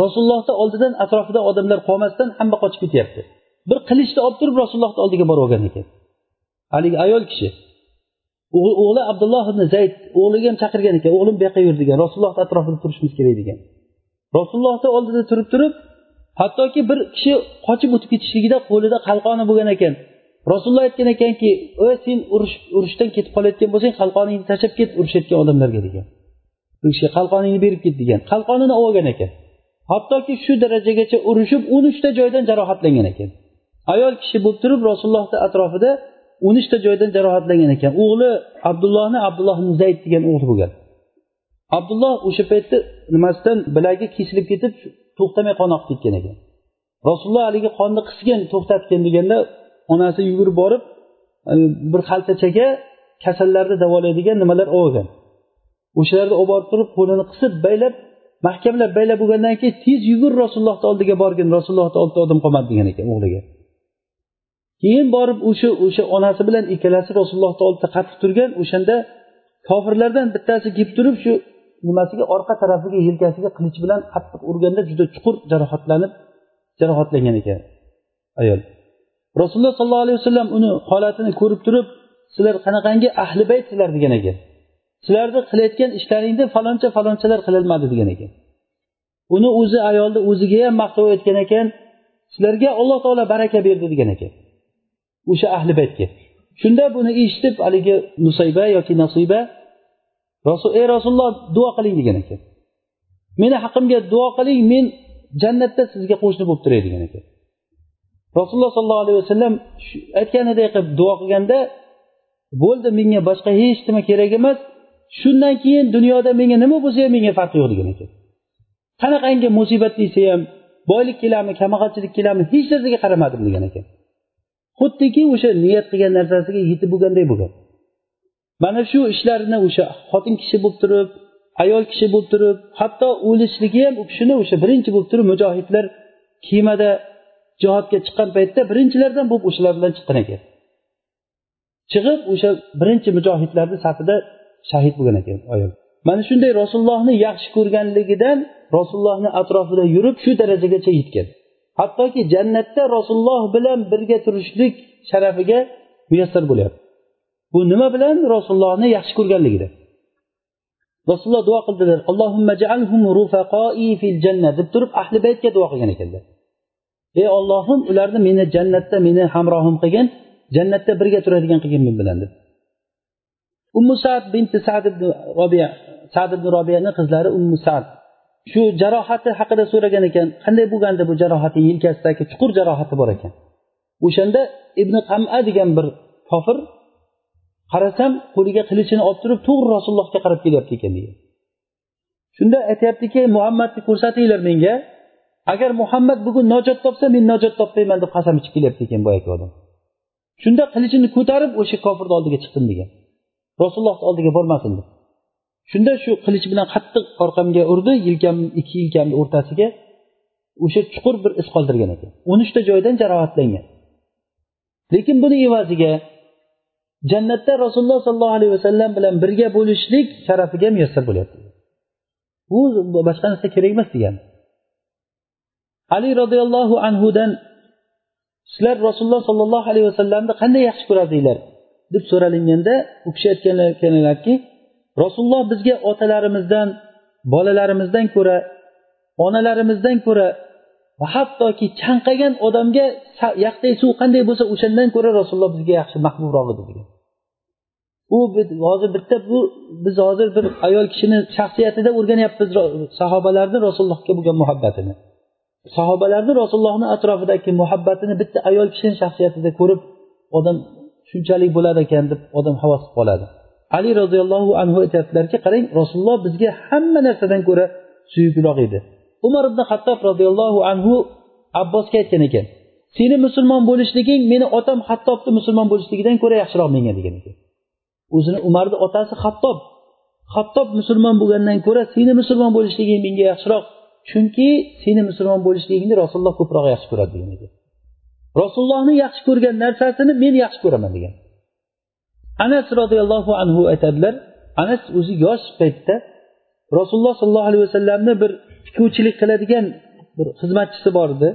rasulullohni oldidan atrofida odamlar qolmasdan hamma qochib ketyapti. Bir qilichni olib turib rasulullohni oldiga borib olgan ekan. Haligi ayol kishi. O'g'li abdulloh ibn zayd o'g'liga ham chaqirgan ekan o'g'lim bu yoqqa yur degan rasulullohni atrofida turishimiz kerak degan. Rasulullohni oldida turib turib hattoki bir kishi qochib o'tib ketishligida qo'lida qalqoni bo'lgan ekan. Rasululloh aytgan ekanki ey sen urushdan ketib qolayotgan bo'lsang qalqoningni tashlab ket urushayotgan odamlarga degan. Bir kishiga qalqoningni berib ket degan qalqonini olib olgan ekan. Hattoki shu darajagacha urushib o'n uchta joydan jarohatlangan ekan. Ayol kishi bo'lib turib rasulullohni atrofida o'n uchta joydan jarohatlangan ekan. O'g'li abdullohni abdulloh zayd degan o'g'li bo'lgan. Abdulloh o'sha paytda nimasidan bilagi kesilib ketib to'xtamay qon oqib ketgan ekan. Rasululloh haligi qonni qisgin to'xtatgin deganda onasi yugurib borib e, bir xaltachaga kasallarni davolaydigan nimalar olib olgan. O'shalarni olib borib turib qo'lini qisib baylab mahkamlab baylab bo'lgandan keyin tez yugur rasulullohni oldiga borgin. Rasulullohni oldida odam qolmadi degan ekan o'g'liga. Keyin borib o'sha o'sha onasi bilan ikkalasi rasulullohni oldida qattiq turgan o'shanda kofirlardan bittasi kelib turib shu nimasiga orqa tarafiga yelkasiga qilich bilan qattiq urganda juda chuqur jarohatlanib jarohatlangan ekan ayol. Rasululloh sollallohu alayhi vasallam uni holatini ko'rib turib sizlar qanaqangi ahli baytsizlar degan ekan. Sizlarni qilayotgan ishlaringni faloncha falonchalar qilolmadi degan ekan. Uni o'zi ayolni o'ziga ham maqtov aytgan ekan sizlarga alloh taolo baraka berdi degan ekan. O'sha ahli baytga shunda buni eshitib haligi nusayba yoki nasiba rasul ey rasululloh duo qiling degan ekan. Meni haqimga duo qiling men jannatda sizga qo'shni bo'lib turay degan ekan. Rasululloh sollallohu alayhi vasallam aytganiday qilib duo qilganda bo'ldi menga boshqa hech nima kerak emas shundan keyin dunyoda menga nima bo'lsa ham menga farqi yo'q degan ekan. Qanaqangi musibat desa ham boylik kelami kambag'alchilik kelami hech narsaga qaramadim degan ekan. Xuddiki o'sha niyat qilgan narsasiga yetib bo'lganday bo'lgan. Mana shu ishlarini o'sha xotin kishi bo'lib turib ayol kishi bo'lib turib hatto o'lishligi ham u kishini o'sha birinchi bo'lib turib mujohidlar kemada jihodga chiqqan paytda birinchilardan bo'lib o'shalar bilan chiqqan ekan. Chiqib o'sha birinchi mujohidlarni safida shahid bo'lgan ekan ayol. Mana shunday rasulullohni yaxshi ko'rganligidan rasulullohni atrofida yurib shu darajagacha yetgan. Hattoki jannatda rasululloh bilan birga turishlik sharafiga muyassar bo'lyapti. Bu nima bilan rasulullohni yaxshi ko'rganligida. Rasululloh duo qildilar fil deb turib ahli baytga duo qilgan ekanlar. Ey ollohim ularni meni jannatda meni hamrohim qilgin jannatda birga turadigan qilgin men bilan deb. Ummu sad binti sad ibn robiya sad ibn robiyani qizlari ummu sad shu jarohati haqida so'ragan ekan. Qanday bo'lgandi bu jarohati yelkasidagi chuqur jarohati bor ekan? O'shanda ibn qama degan bir kofir qarasam qo'liga qilichini olib turib to'g'ri rasulullohga qarab kelyapti ekan degan. Shunda aytyaptiki muhammadni ko'rsatinglar menga. Agar muhammad bugun najot topsa men najot topmayman deb qasam ichib kelyapti ekan boyagi odam. Shunda qilichini ko'tarib o'sha kofirni oldiga chiqdim degan. Rasulullohni oldiga bormasin deb. Shunda shu qilich bilan qattiq orqamga urdi yelkam ikki yelkamni o'rtasiga o'sha chuqur bir iz qoldirgan ekan. O'n uchta joydan jarohatlangan. Lekin buni evaziga jannatda rasululloh sollallohu alayhi vasallam bilan birga bo'lishlik sharafiga muyassar bo'lyapti. Bu boshqa narsa kerak emas degan. Ali roziyallohu anhudan sizlar rasululloh sollallohu alayhi vasallamni qanday yaxshi ko'rardinglar? deb so'ralinganda u kishi aytganlarki rasululloh bizga otalarimizdan bolalarimizdan ko'ra onalarimizdan ko'ra va hattoki chanqagan odamga yaxday suv qanday bo'lsa o'shandan ko'ra rasululloh bizga yaxshi mahbubroq edi degan. U hozir bitta bu biz hozir bir ayol kishini shaxsiyatida o'rganyapmiz sahobalarni rasulullohga bo'lgan muhabbatini. Sahobalarni rasulullohni atrofidagi muhabbatini bitta ayol kishini shaxsiyatida ko'rib odam shunchalik bo'lar ekan deb odam havas qilib qoladi. Ali roziyallohu anhu aytyaptilarki qarang rasululloh bizga hamma narsadan ko'ra suyukliroq edi. Umar ibn hattob roziyallohu anhu abbosga aytgan ekan seni musulmon bo'lishliging meni otam hattobni musulmon bo'lishligidan ko'ra yaxshiroq menga degan ekan. O'zini umarni otasi hattob hattob musulmon bo'lgandan ko'ra seni musulmon bo'lishliging menga yaxshiroq chunki seni musulmon bo'lishligingni rasululloh ko'proq yaxshi ko'radi degan ekan. Rasulullohni yaxshi ko'rgan narsasini men yaxshi ko'raman degan. Anas roziyallohu anhu aytadilar anas o'zi yosh paytda rasululloh sollallohu alayhi vasallamni bir tikuvchilik qiladigan bir xizmatchisi bor edi.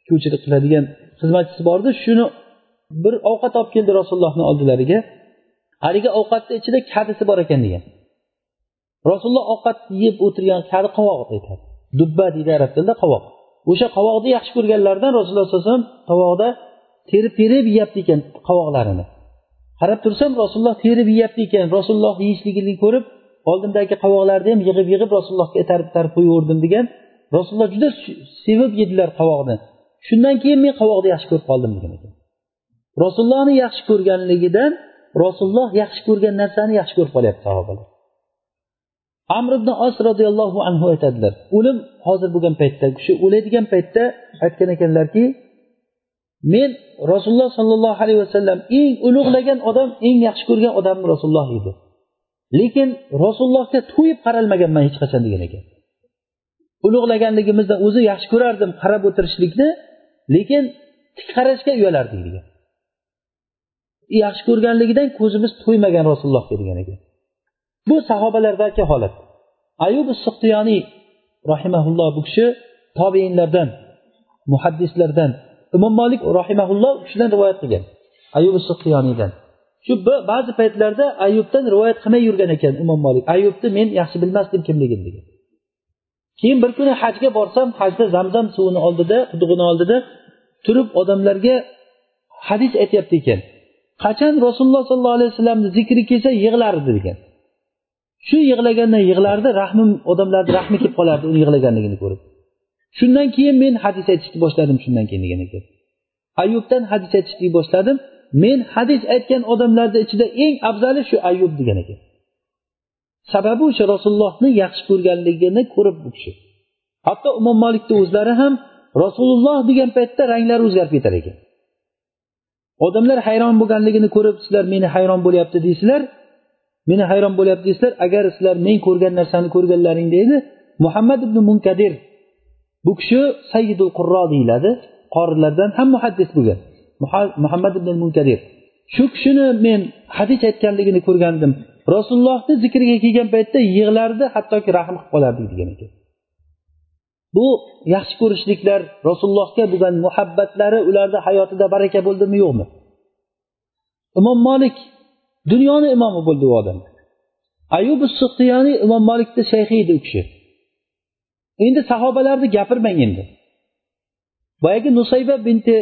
Tikuvchilik qiladigan xizmatchisi bor edi. Shuni bir ovqat olib keldi rasulullohni oldilariga. Haligi ovqatni ichida kadisi bor ekan degan. Rasululloh ovqat yeb o'tirgan kadi qovoq aytadi. Dubba deydi arab tilida qovoq. O'sha qovoqni yaxshi ko'rganlaridan rasululloh sallallohu alayhi vasallam tovoqda terib terib yeyapti ekan qovoqlarini. Qarab tursam rasululloh terib yeyapti ekan. Rasululloh yeyishligini ko'rib oldimdagi qovoqlarni ham yig'ib yig'ib rasulullohga itarib itarib qo'yaverdim degan. Rasululloh juda sevib yedilar qovoqni shundan keyin men qovoqni yaxshi ko'rib qoldim degan ekan. Rasulullohni yaxshi ko'rganligidan rasululloh yaxshi ko'rgan narsani yaxshi ko'rib qolyapti sahobalar. Amr ibn os roziyallohu anhu aytadilar. O'lim hozir bo'lgan paytda kishi o'laydigan paytda aytgan ekanlarki men rasululloh sollallohu alayhi vasallam eng ulug'lagan odam eng yaxshi ko'rgan odam rasululloh edi. Lekin rasulullohga to'yib qaralmaganman hech qachon degan ekan. Ulug'laganligimizda o'zi yaxshi ko'rardim qarab o'tirishlikni lekin tik qarashga uyalardik degan. Yaxshi ko'rganligidan ko'zimiz to'ymagan rasulullohga degan ekan. Bu sahobalardagi holat. Ayub suhtiyoniy rahimaulloh bu kishi tobeinlardan muhaddislardan imom molik rahimaulloh u kishidan rivoyat qilgan. Ayub suhtiyoniydan shu ba'zi paytlarda ayubdan rivoyat qilmay yurgan ekan imom molik ayubni men yaxshi bilmasdim kimligini degan. Keyin bir kuni hajga borsam hajda zamzam suvini oldida qudug'ini oldida turib odamlarga hadis aytyapti ekan. Qachon rasululloh sollallohu alayhi vasallamni zikri kelsa yig'lardi degan. Shu yig'lagandan yig'lardi rahmim odamlarni rahmi kelib qolardi uni yig'laganligini ko'rib. Shundan keyin men hadis aytishni boshladim shundan keyin degan ekan ayubdan hadis aytishni boshladim. Men hadis aytgan odamlarni ichida eng afzali shu ayub degan ekan sababi o'sha rasulullohni yaxshi ko'rganligini ko'rib bu kishi. Hatto imom molikni o'zlari ham rasululloh degan paytda ranglari o'zgarib ketar ekan. Odamlar hayron bo'lganligini ko'rib sizlar meni hayron bo'lyapti deysizlar. Meni hayron bo'lyapti deysizlar. Agar sizlar men ko'rgan narsani ko'rganlaringda edi muhammad ibn munkadir bu kishi sayyidul qurro deyiladi. Qorilardan ham muhaddis bo'lgan. Muhammad ibn munkadir shu kishini men hadis aytganligini ko'rgandim. Rasulullohni zikriga kelgan paytda yig'lardi hattoki rahm qilib qolardi degan ekan. Bu yaxshi ko'rishliklar rasulullohga bo'lgan muhabbatlari ularni hayotida baraka bo'ldimi yo'qmi? Imom molik dunyoni imomi bo'ldi u odam. Ayub suhtiyani imom molikni shayxi edi u kishi. Endi sahobalarni gapirmang endi. Boyagi nusayba binti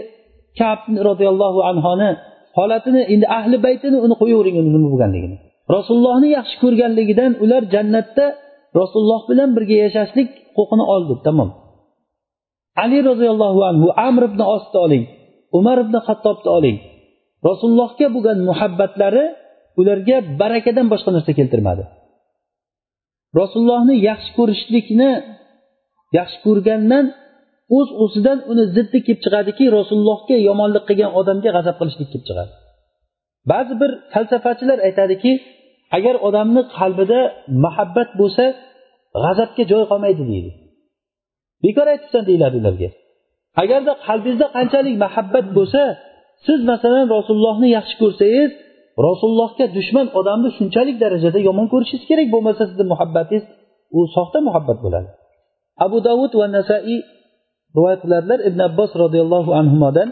kab roziyallohu anhoni holatini endi ahli baytini uni qo'yavering uni nima bo'lganligini. Rasulullohni yaxshi ko'rganligidan ular jannatda rasululloh bilan birga yashashlik huquqini oldi tamom. Ali roziyallohu anhu amr ibn osni oling umar ibn hattobni oling. Rasulullohga bo'lgan muhabbatlari ularga barakadan boshqa narsa keltirmadi. Rasulullohni yaxshi ko'rishlikni yaxshi ko'rgandan o'z uz o'zidan uni ziddi kelib chiqadiki rasulullohga yomonlik qilgan odamga g'azab qilishlik kelib chiqadi. Ba'zi bir falsafachilar aytadiki agar odamni qalbida muhabbat bo'lsa g'azabga joy qolmaydi deydi. Bekor aytibsan deyiladi ularga. Agarda qalbingizda qanchalik muhabbat bo'lsa siz masalan rasulullohni yaxshi ko'rsangiz rasulullohga dushman odamni shunchalik darajada yomon ko'rishingiz kerak bo'lmasa sizni muhabbatingiz u soxta muhabbat bo'ladi. Abu davud va nasaiy rivoyat qiladilar ibn abbos roziyallohu anhudan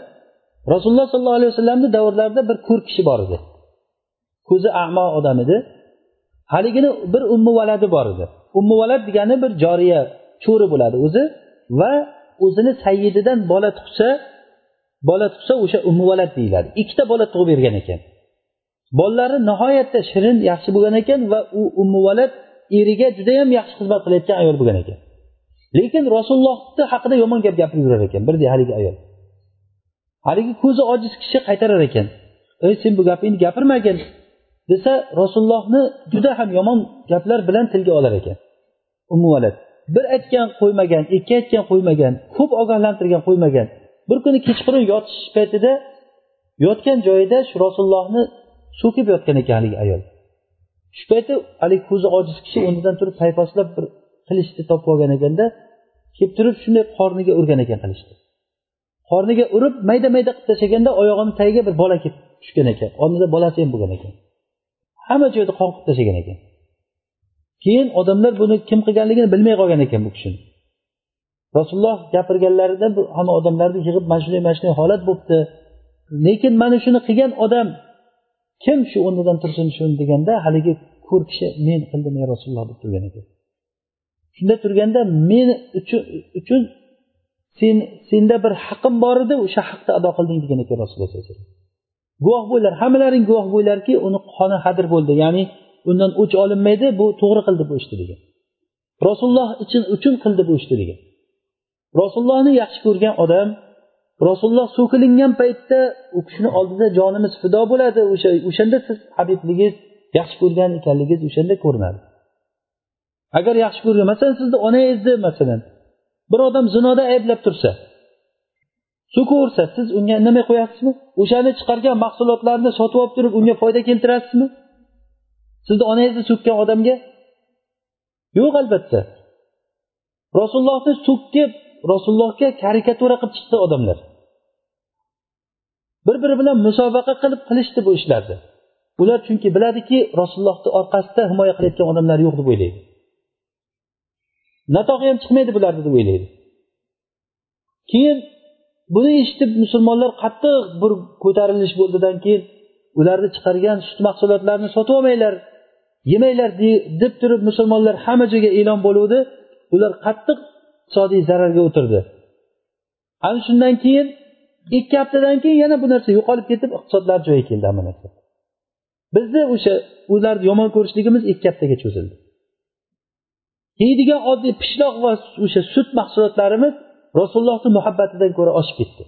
rasululloh sollallohu alayhi vasallamni davrlarida bir ko'r kishi bor edi. Ko'zi amo odam edi. Haligini bir ummi valadi bor edi. Ummi valad degani bir joriya cho'ri bo'ladi o'zi va o'zini sayyididan bola tug'sa bola tug'sa o'sha ummi valad deyiladi. Ikkita bola tug'ib bergan ekan. Bolalari nihoyatda shirin yaxshi bo'lgan ekan va u ummi valad eriga judayam yaxshi xizmat qilayotgan ayol bo'lgan ekan. Lekin rasulullohni haqida yomon gap gapirib yurar ekan. Bir haligi ayol. Haligi ko'zi ojiz kishi qaytarar ekan. Ey sen bu gapingni gapirmagin desa rasulullohni juda ham yomon gaplar bilan tilga olar ekan. Umuvalad bir aytgan qo'ymagan ikki aytgan qo'ymagan ko'p ogohlantirgan qo'ymagan. Bir kuni kechqurun yotish paytida yotgan joyida shu rasulullohni so'kib yotgan ekan haligi ayol. Shu payti haligi ko'zi ojiz kishi o'rnidan turib paypaslab bir qilichni topib olgan ekanda kelib turib shunday qorniga urgan ekan qilichni qorniga urib mayda mayda qilib tashlaganda oyog'ini tagiga bir bola kelib tushgan ekan oldida bolasi ham bo'lgan ekan. Hamma joyda qon qilib tashlagan ekan. Keyin odamlar buni kim qilganligini bilmay qolgan ekan bu kishini. Rasululloh gapirganlarida hamma odamlarni yig'ib mana shunday mana shunday holat bo'libdi. Lekin mana shuni qilgan odam kim shu o'rnidan tursin shuni deganda haligi ko'r kishi men qildim ey rasululloh deb turgan ekan. Shunda turganda men uchun sen senda bir haqqim bor edi o'sha haqni ado qilding degan ekan rasululloh sallallohu alayhi vasallam. Guvoh bo'linglar hammalaring guvoh bo'linglarki uni qoni hadir bo'ldi ya'ni undan o'ch olinmaydi bu to'g'ri qildi bu ishni degan. Rasululloh uchun uchun qildi bu ishni degan. Rasulullohni yaxshi ko'rgan odam rasululloh so'kilingan paytda u kishini oldida jonimiz fido bo'ladi o'sha o'shanda siz habibligingiz yaxshi ko'rgan ekanligingiz o'shanda ko'rinadi. Agar yaxshi ko'rgan masalan sizni onangizni masalan. Bir odam zinoda ayblab tursa so'kaversa siz unga indamay qo'yasizmi? O'shani chiqargan mahsulotlarni sotib olib turib unga foyda keltirasizmi? Sizni onangizni so'kkan odamga? Yo'q albatta. Rasulullohni so'kib rasulullohga karikatura qilib chiqdi odamlar. Bir biri bilan musobaqa qilib qilishdi bu ishlarni. Ular chunki biladiki rasulullohni orqasida himoya qilayotgan odamlar yo'q deb o'ylaydi. Natog'i ham chiqmaydi bularni deb o'ylaydi. Keyin buni eshitib musulmonlar qattiq bir ko'tarilish bo'ldidan keyin ularni chiqargan sut mahsulotlarini sotib olmanglar yemanglar deb turib musulmonlar hamma joyga e'lon bo'luvdi. Ular qattiq iqtisodiy zararga o'tirdi. Ana shundan keyin ikki haftadan keyin yana bu narsa yo'qolib ketib iqtisodlari joyiga keldi hamma narsa. Bizni o'sha ularni yomon ko'rishligimiz ikki haftaga cho'zildi. Yeydigan oddiy pishloq va o'sha sut mahsulotlarimiz rasulullohni muhabbatidan ko'ra oshib ketdi.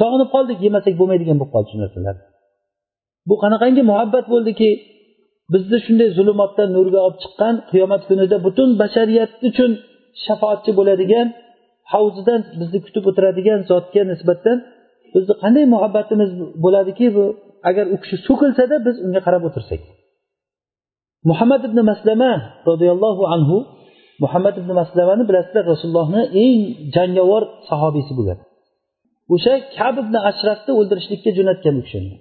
Sog'inib qoldik yemasak bo'lmaydigan bo'lib qoldi shu narsalar. Bu qanaqangi muhabbat bo'ldiki bizni shunday zulmatdan nurga olib chiqqan qiyomat kunida butun bashariyat uchun shafoatchi bo'ladigan havzidan bizni kutib o'tiradigan zotga nisbatan bizni qanday muhabbatimiz bo'ladiki bu agar u kishi so'kilsada biz unga qarab o'tirsak. Muhammad ibn maslama roziyallohu anhu muhammad ibn maslamani bilasizlar rasulullohni eng jangovar sahobiysi bo'lgan. O'sha kab ibn ashrafni o'ldirishlikka jo'natgan u kishini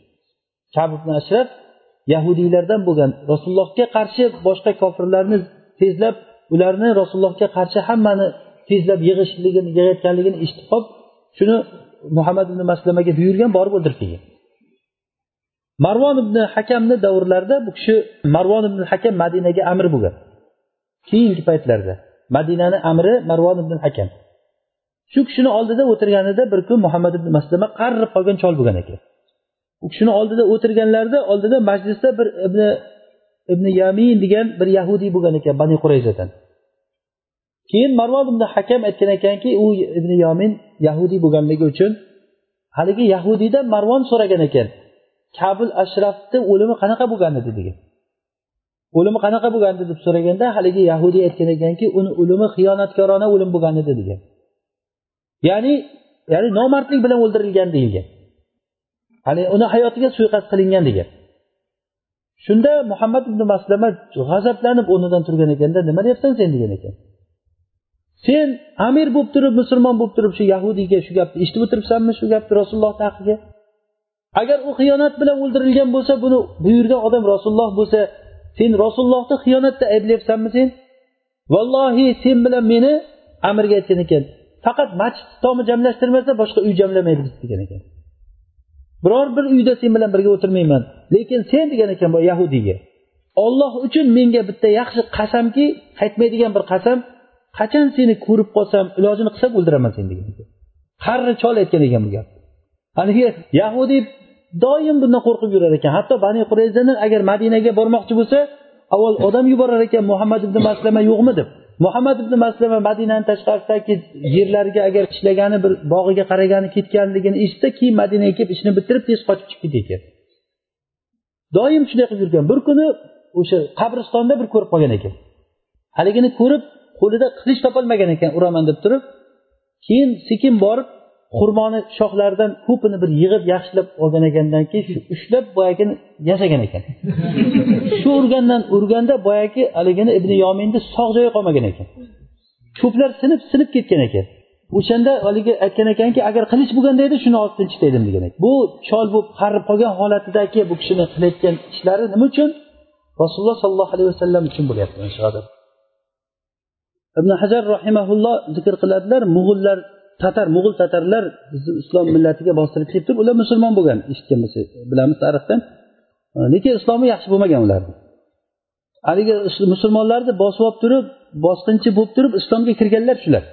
kab ibn ashraf yahudiylardan bo'lgan. Rasulullohga qarshi boshqa kofirlarni tezlab ularni rasulullohga qarshi hammani tezlab yig'ishligini yig'ayotganligini eshitib qolib shuni muhammad ibn maslamaga buyurgan borib o'ldirib kelgan. Marvon ibn hakamni davrlarida bu kishi marvon ibn hakam madinaga amir bo'lgan. Keyingi paytlarda madinani amiri marvon ibn hakam. Shu kishini oldida o'tirganida bir kun muhammad ibn maslama qarib qolgan chol bo'lgan ekan. U kishini oldida o'tirganlarida oldida majlisda bir ibn ibn yamin degan bir yahudiy bo'lgan ekan bani qurayzadan. Keyin marvon ibn hakam aytgan ekanki u ibn yomin yahudiy bo'lganligi uchun haligi yahudiydan marvon so'ragan ekan. Kabil ashrafni o'limi qanaqa bo'lgan edi degan. O'limi qanaqa bo'lgan edi deb so'raganda haligi yahudiy aytgan ekanki uni o'limi xiyonatkorona o'lim bo'lgan edi degan. Ya'ni ya'ni nomardlik bilan o'ldirilgan deyilgan. Haligi uni hayotiga suiqasd qilingan degan. Shunda muhammad ibn maslama g'azablanib o'rnidan turgan ekanda nima deyapsan sen degan ekan. Sen amir bo'lib turib musulmon bo'lib turib shu yahudiyga shu gapni eshitib o'tiribsanmi shu gapni rasulullohni haqiga agar u xiyonat bilan o'ldirilgan bo'lsa buni buyurgan odam rasululloh bo'lsa sen rasulullohni xiyonatda ayblayapsanmi sen? Vallohi sen bilan meni amirga aytgan ekan. Faqat masjid tomi jamlashtirmasa boshqa uy jamlamaydi degan ekan. Biror bir uyda sen bilan birga o'tirmayman. Lekin sen degan ekan bu yahudiyga olloh uchun menga bitta yaxshi qasamki qaytmaydigan bir qasam qachon seni ko'rib qolsam ilojini qilsam o'ldiraman seni degan ekan. Qarri chol aytgan ekan bu gapni haligi yahudiy doim bundan qo'rqib yurar ekan. Hatto bani qurayzani agar madinaga bormoqchi bo'lsa avval odam yuborar ekan muhammad ibn maslama yo'qmi deb. Muhammad ibn maslama madinani tashqarisidagi yerlariga agar ishlagani bir bog'iga qaragani ketganligini eshitsa keyin madinaga kelib ishni bitirib tez qochib chiqib ketgan doim shunday qilib yurgan. Bir kuni o'sha qabristonda bir ko'rib qolgan ekan. Haligini ko'rib qo'lida qilich topolmagan ekan uraman deb turib keyin sekin borib xurmoni shoxlaridan ko'pini bir yig'ib yaxshilab olgan ekandan keyin shu ushlab boyagini yasagan ekan. (laughs) Shu urgandan urganda boyagi haligini ibn yominni sog' joyi qolmagan ekan. Ko'plar sinib sinib ketgan ekan. O'shanda haligi aytgan ekanki agar qilich bo'lganda edi shuni olib tinchitaydim degan ekan. Bu chol bo'lib qarib qolgan holatidagi bu kishini qilayotgan ishlari nima uchun? Rasululloh sollallohu alayhi vasallam uchun bo'lyapti ibn hajar rahimaulloh zikr qiladilar mug'ullar tatar mo'g'ul tatarlar bizni islom millatiga bostirib kelib turib ular musulmon bo'lgan eshitganmiz bilamiz tarixdan. Lekin islomi yaxshi bo'lmagan ularni. Haligi musulmonlarni bosib olib turib bosqinchi bo'lib turib islomga kirganlar shular.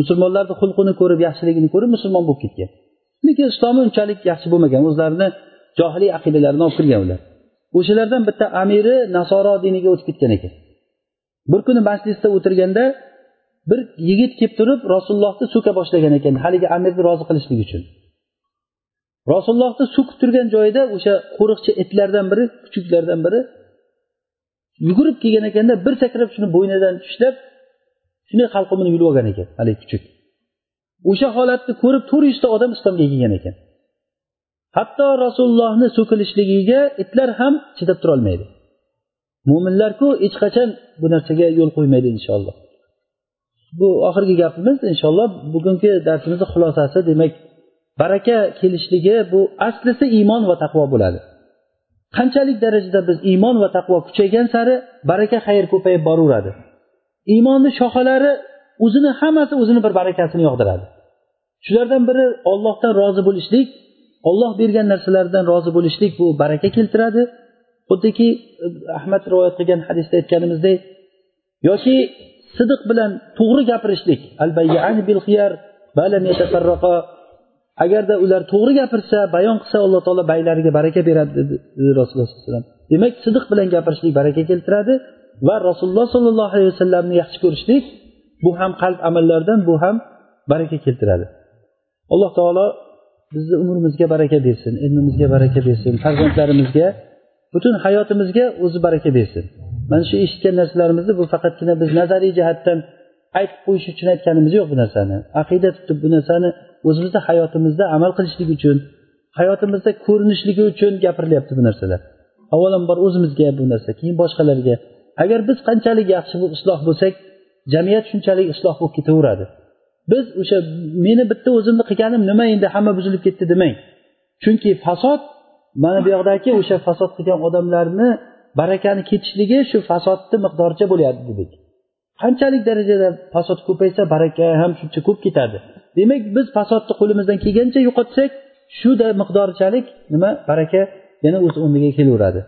Musulmonlarni xulqini ko'rib yaxshiligini ko'rib musulmon bo'lib ketgan. Lekin islomi unchalik yaxshi bo'lmagan o'zlarini johiliy aqidalarini olib kirgan ular. O'shalardan bitta amiri nasoro diniga o'tib ketgan ekan. Bir kuni majlisda o'tirganda bir yigit kelib turib rasulullohni so'ka boshlagan ekan. Haligi amirni rozi qilishlik uchun. Rasulullohni so'kib turgan joyida o'sha qo'riqchi itlardan biri kuchuklardan biri yugurib kelgan ekanda bir sakrab shuni bo'ynidan ushlab shunday halqumini yulib olgan ekan haligi kuchuk. O'sha holatni ko'rib to'rt yuzta odam islomga kelgan ekan. Hatto rasulullohni so'kilishligiga itlar ham chidab turolmaydi. Mo'minlarku hech qachon bu narsaga yo'l qo'ymaydi inshaalloh. Bu oxirgi gapimiz inshaalloh bugungi darsimizni xulosasi demak baraka kelishligi bu aslisi iymon va taqvo bo'ladi. Qanchalik darajada biz iymon va taqvo kuchaygan sari baraka xayr ko'payib boraveradi. Iymonni shoxalari o'zini hammasi o'zini bir barakasini yog'diradi. Shulardan biri ollohdan rozi bo'lishlik olloh bergan narsalardan rozi bo'lishlik bu baraka keltiradi. Xuddiki ahmad rivoyat qilgan hadisda aytganimizdek yoki sidiq bilan to'g'ri gapirishlik. Agarda ular to'g'ri gapirsa bayon qilsa alloh taolo baylariga baraka beradi dedi rasululloh sallallohu alayhi vasallam. Demak sidiq bilan gapirishlik baraka keltiradi va rasululloh sollallohu alayhi vasallamni yaxshi ko'rishlik bu ham qalb amallaridan bu ham baraka keltiradi. Alloh taolo bizni umrimizga baraka bersin ilmimizga baraka bersin farzandlarimizga butun hayotimizga o'zi baraka bersin. Mana shu eshitgan narsalarimizni bu faqatgina biz nazariy jihatdan aytib qo'yish uchun aytganimiz yo'q bu narsani. Aqida tutib bu narsani o'zimizni hayotimizda amal qilishlik uchun hayotimizda ko'rinishligi uchun gapirilyapti bu narsalar. Avvalambor o'zimizga bu narsa keyin boshqalarga. Agar biz qanchalik yaxshi isloh bo'lsak jamiyat shunchalik isloh bo'lib ketaveradi. Biz o'sha meni bitta o'zimni qilganim nima endi hamma buzilib ketdi demang. Chunki fasod mana bu yoqdagi o'sha fasod qilgan odamlarni barakani ketishligi shu fasodni miqdoricha bo'lyapti dedik qanchalik darajada fasod ko'paysa baraka ham shuncha ko'p ketadi demak biz fasodni qo'limizdan kelgancha yo'qotsak shu miqdorchalik nima baraka yana o'z o'rniga kelaveradi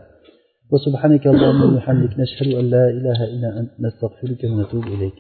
وسبحانك اللهم وبحمدك نشهد أن لا إله إلا أنت نستغفرك ونتوب إليك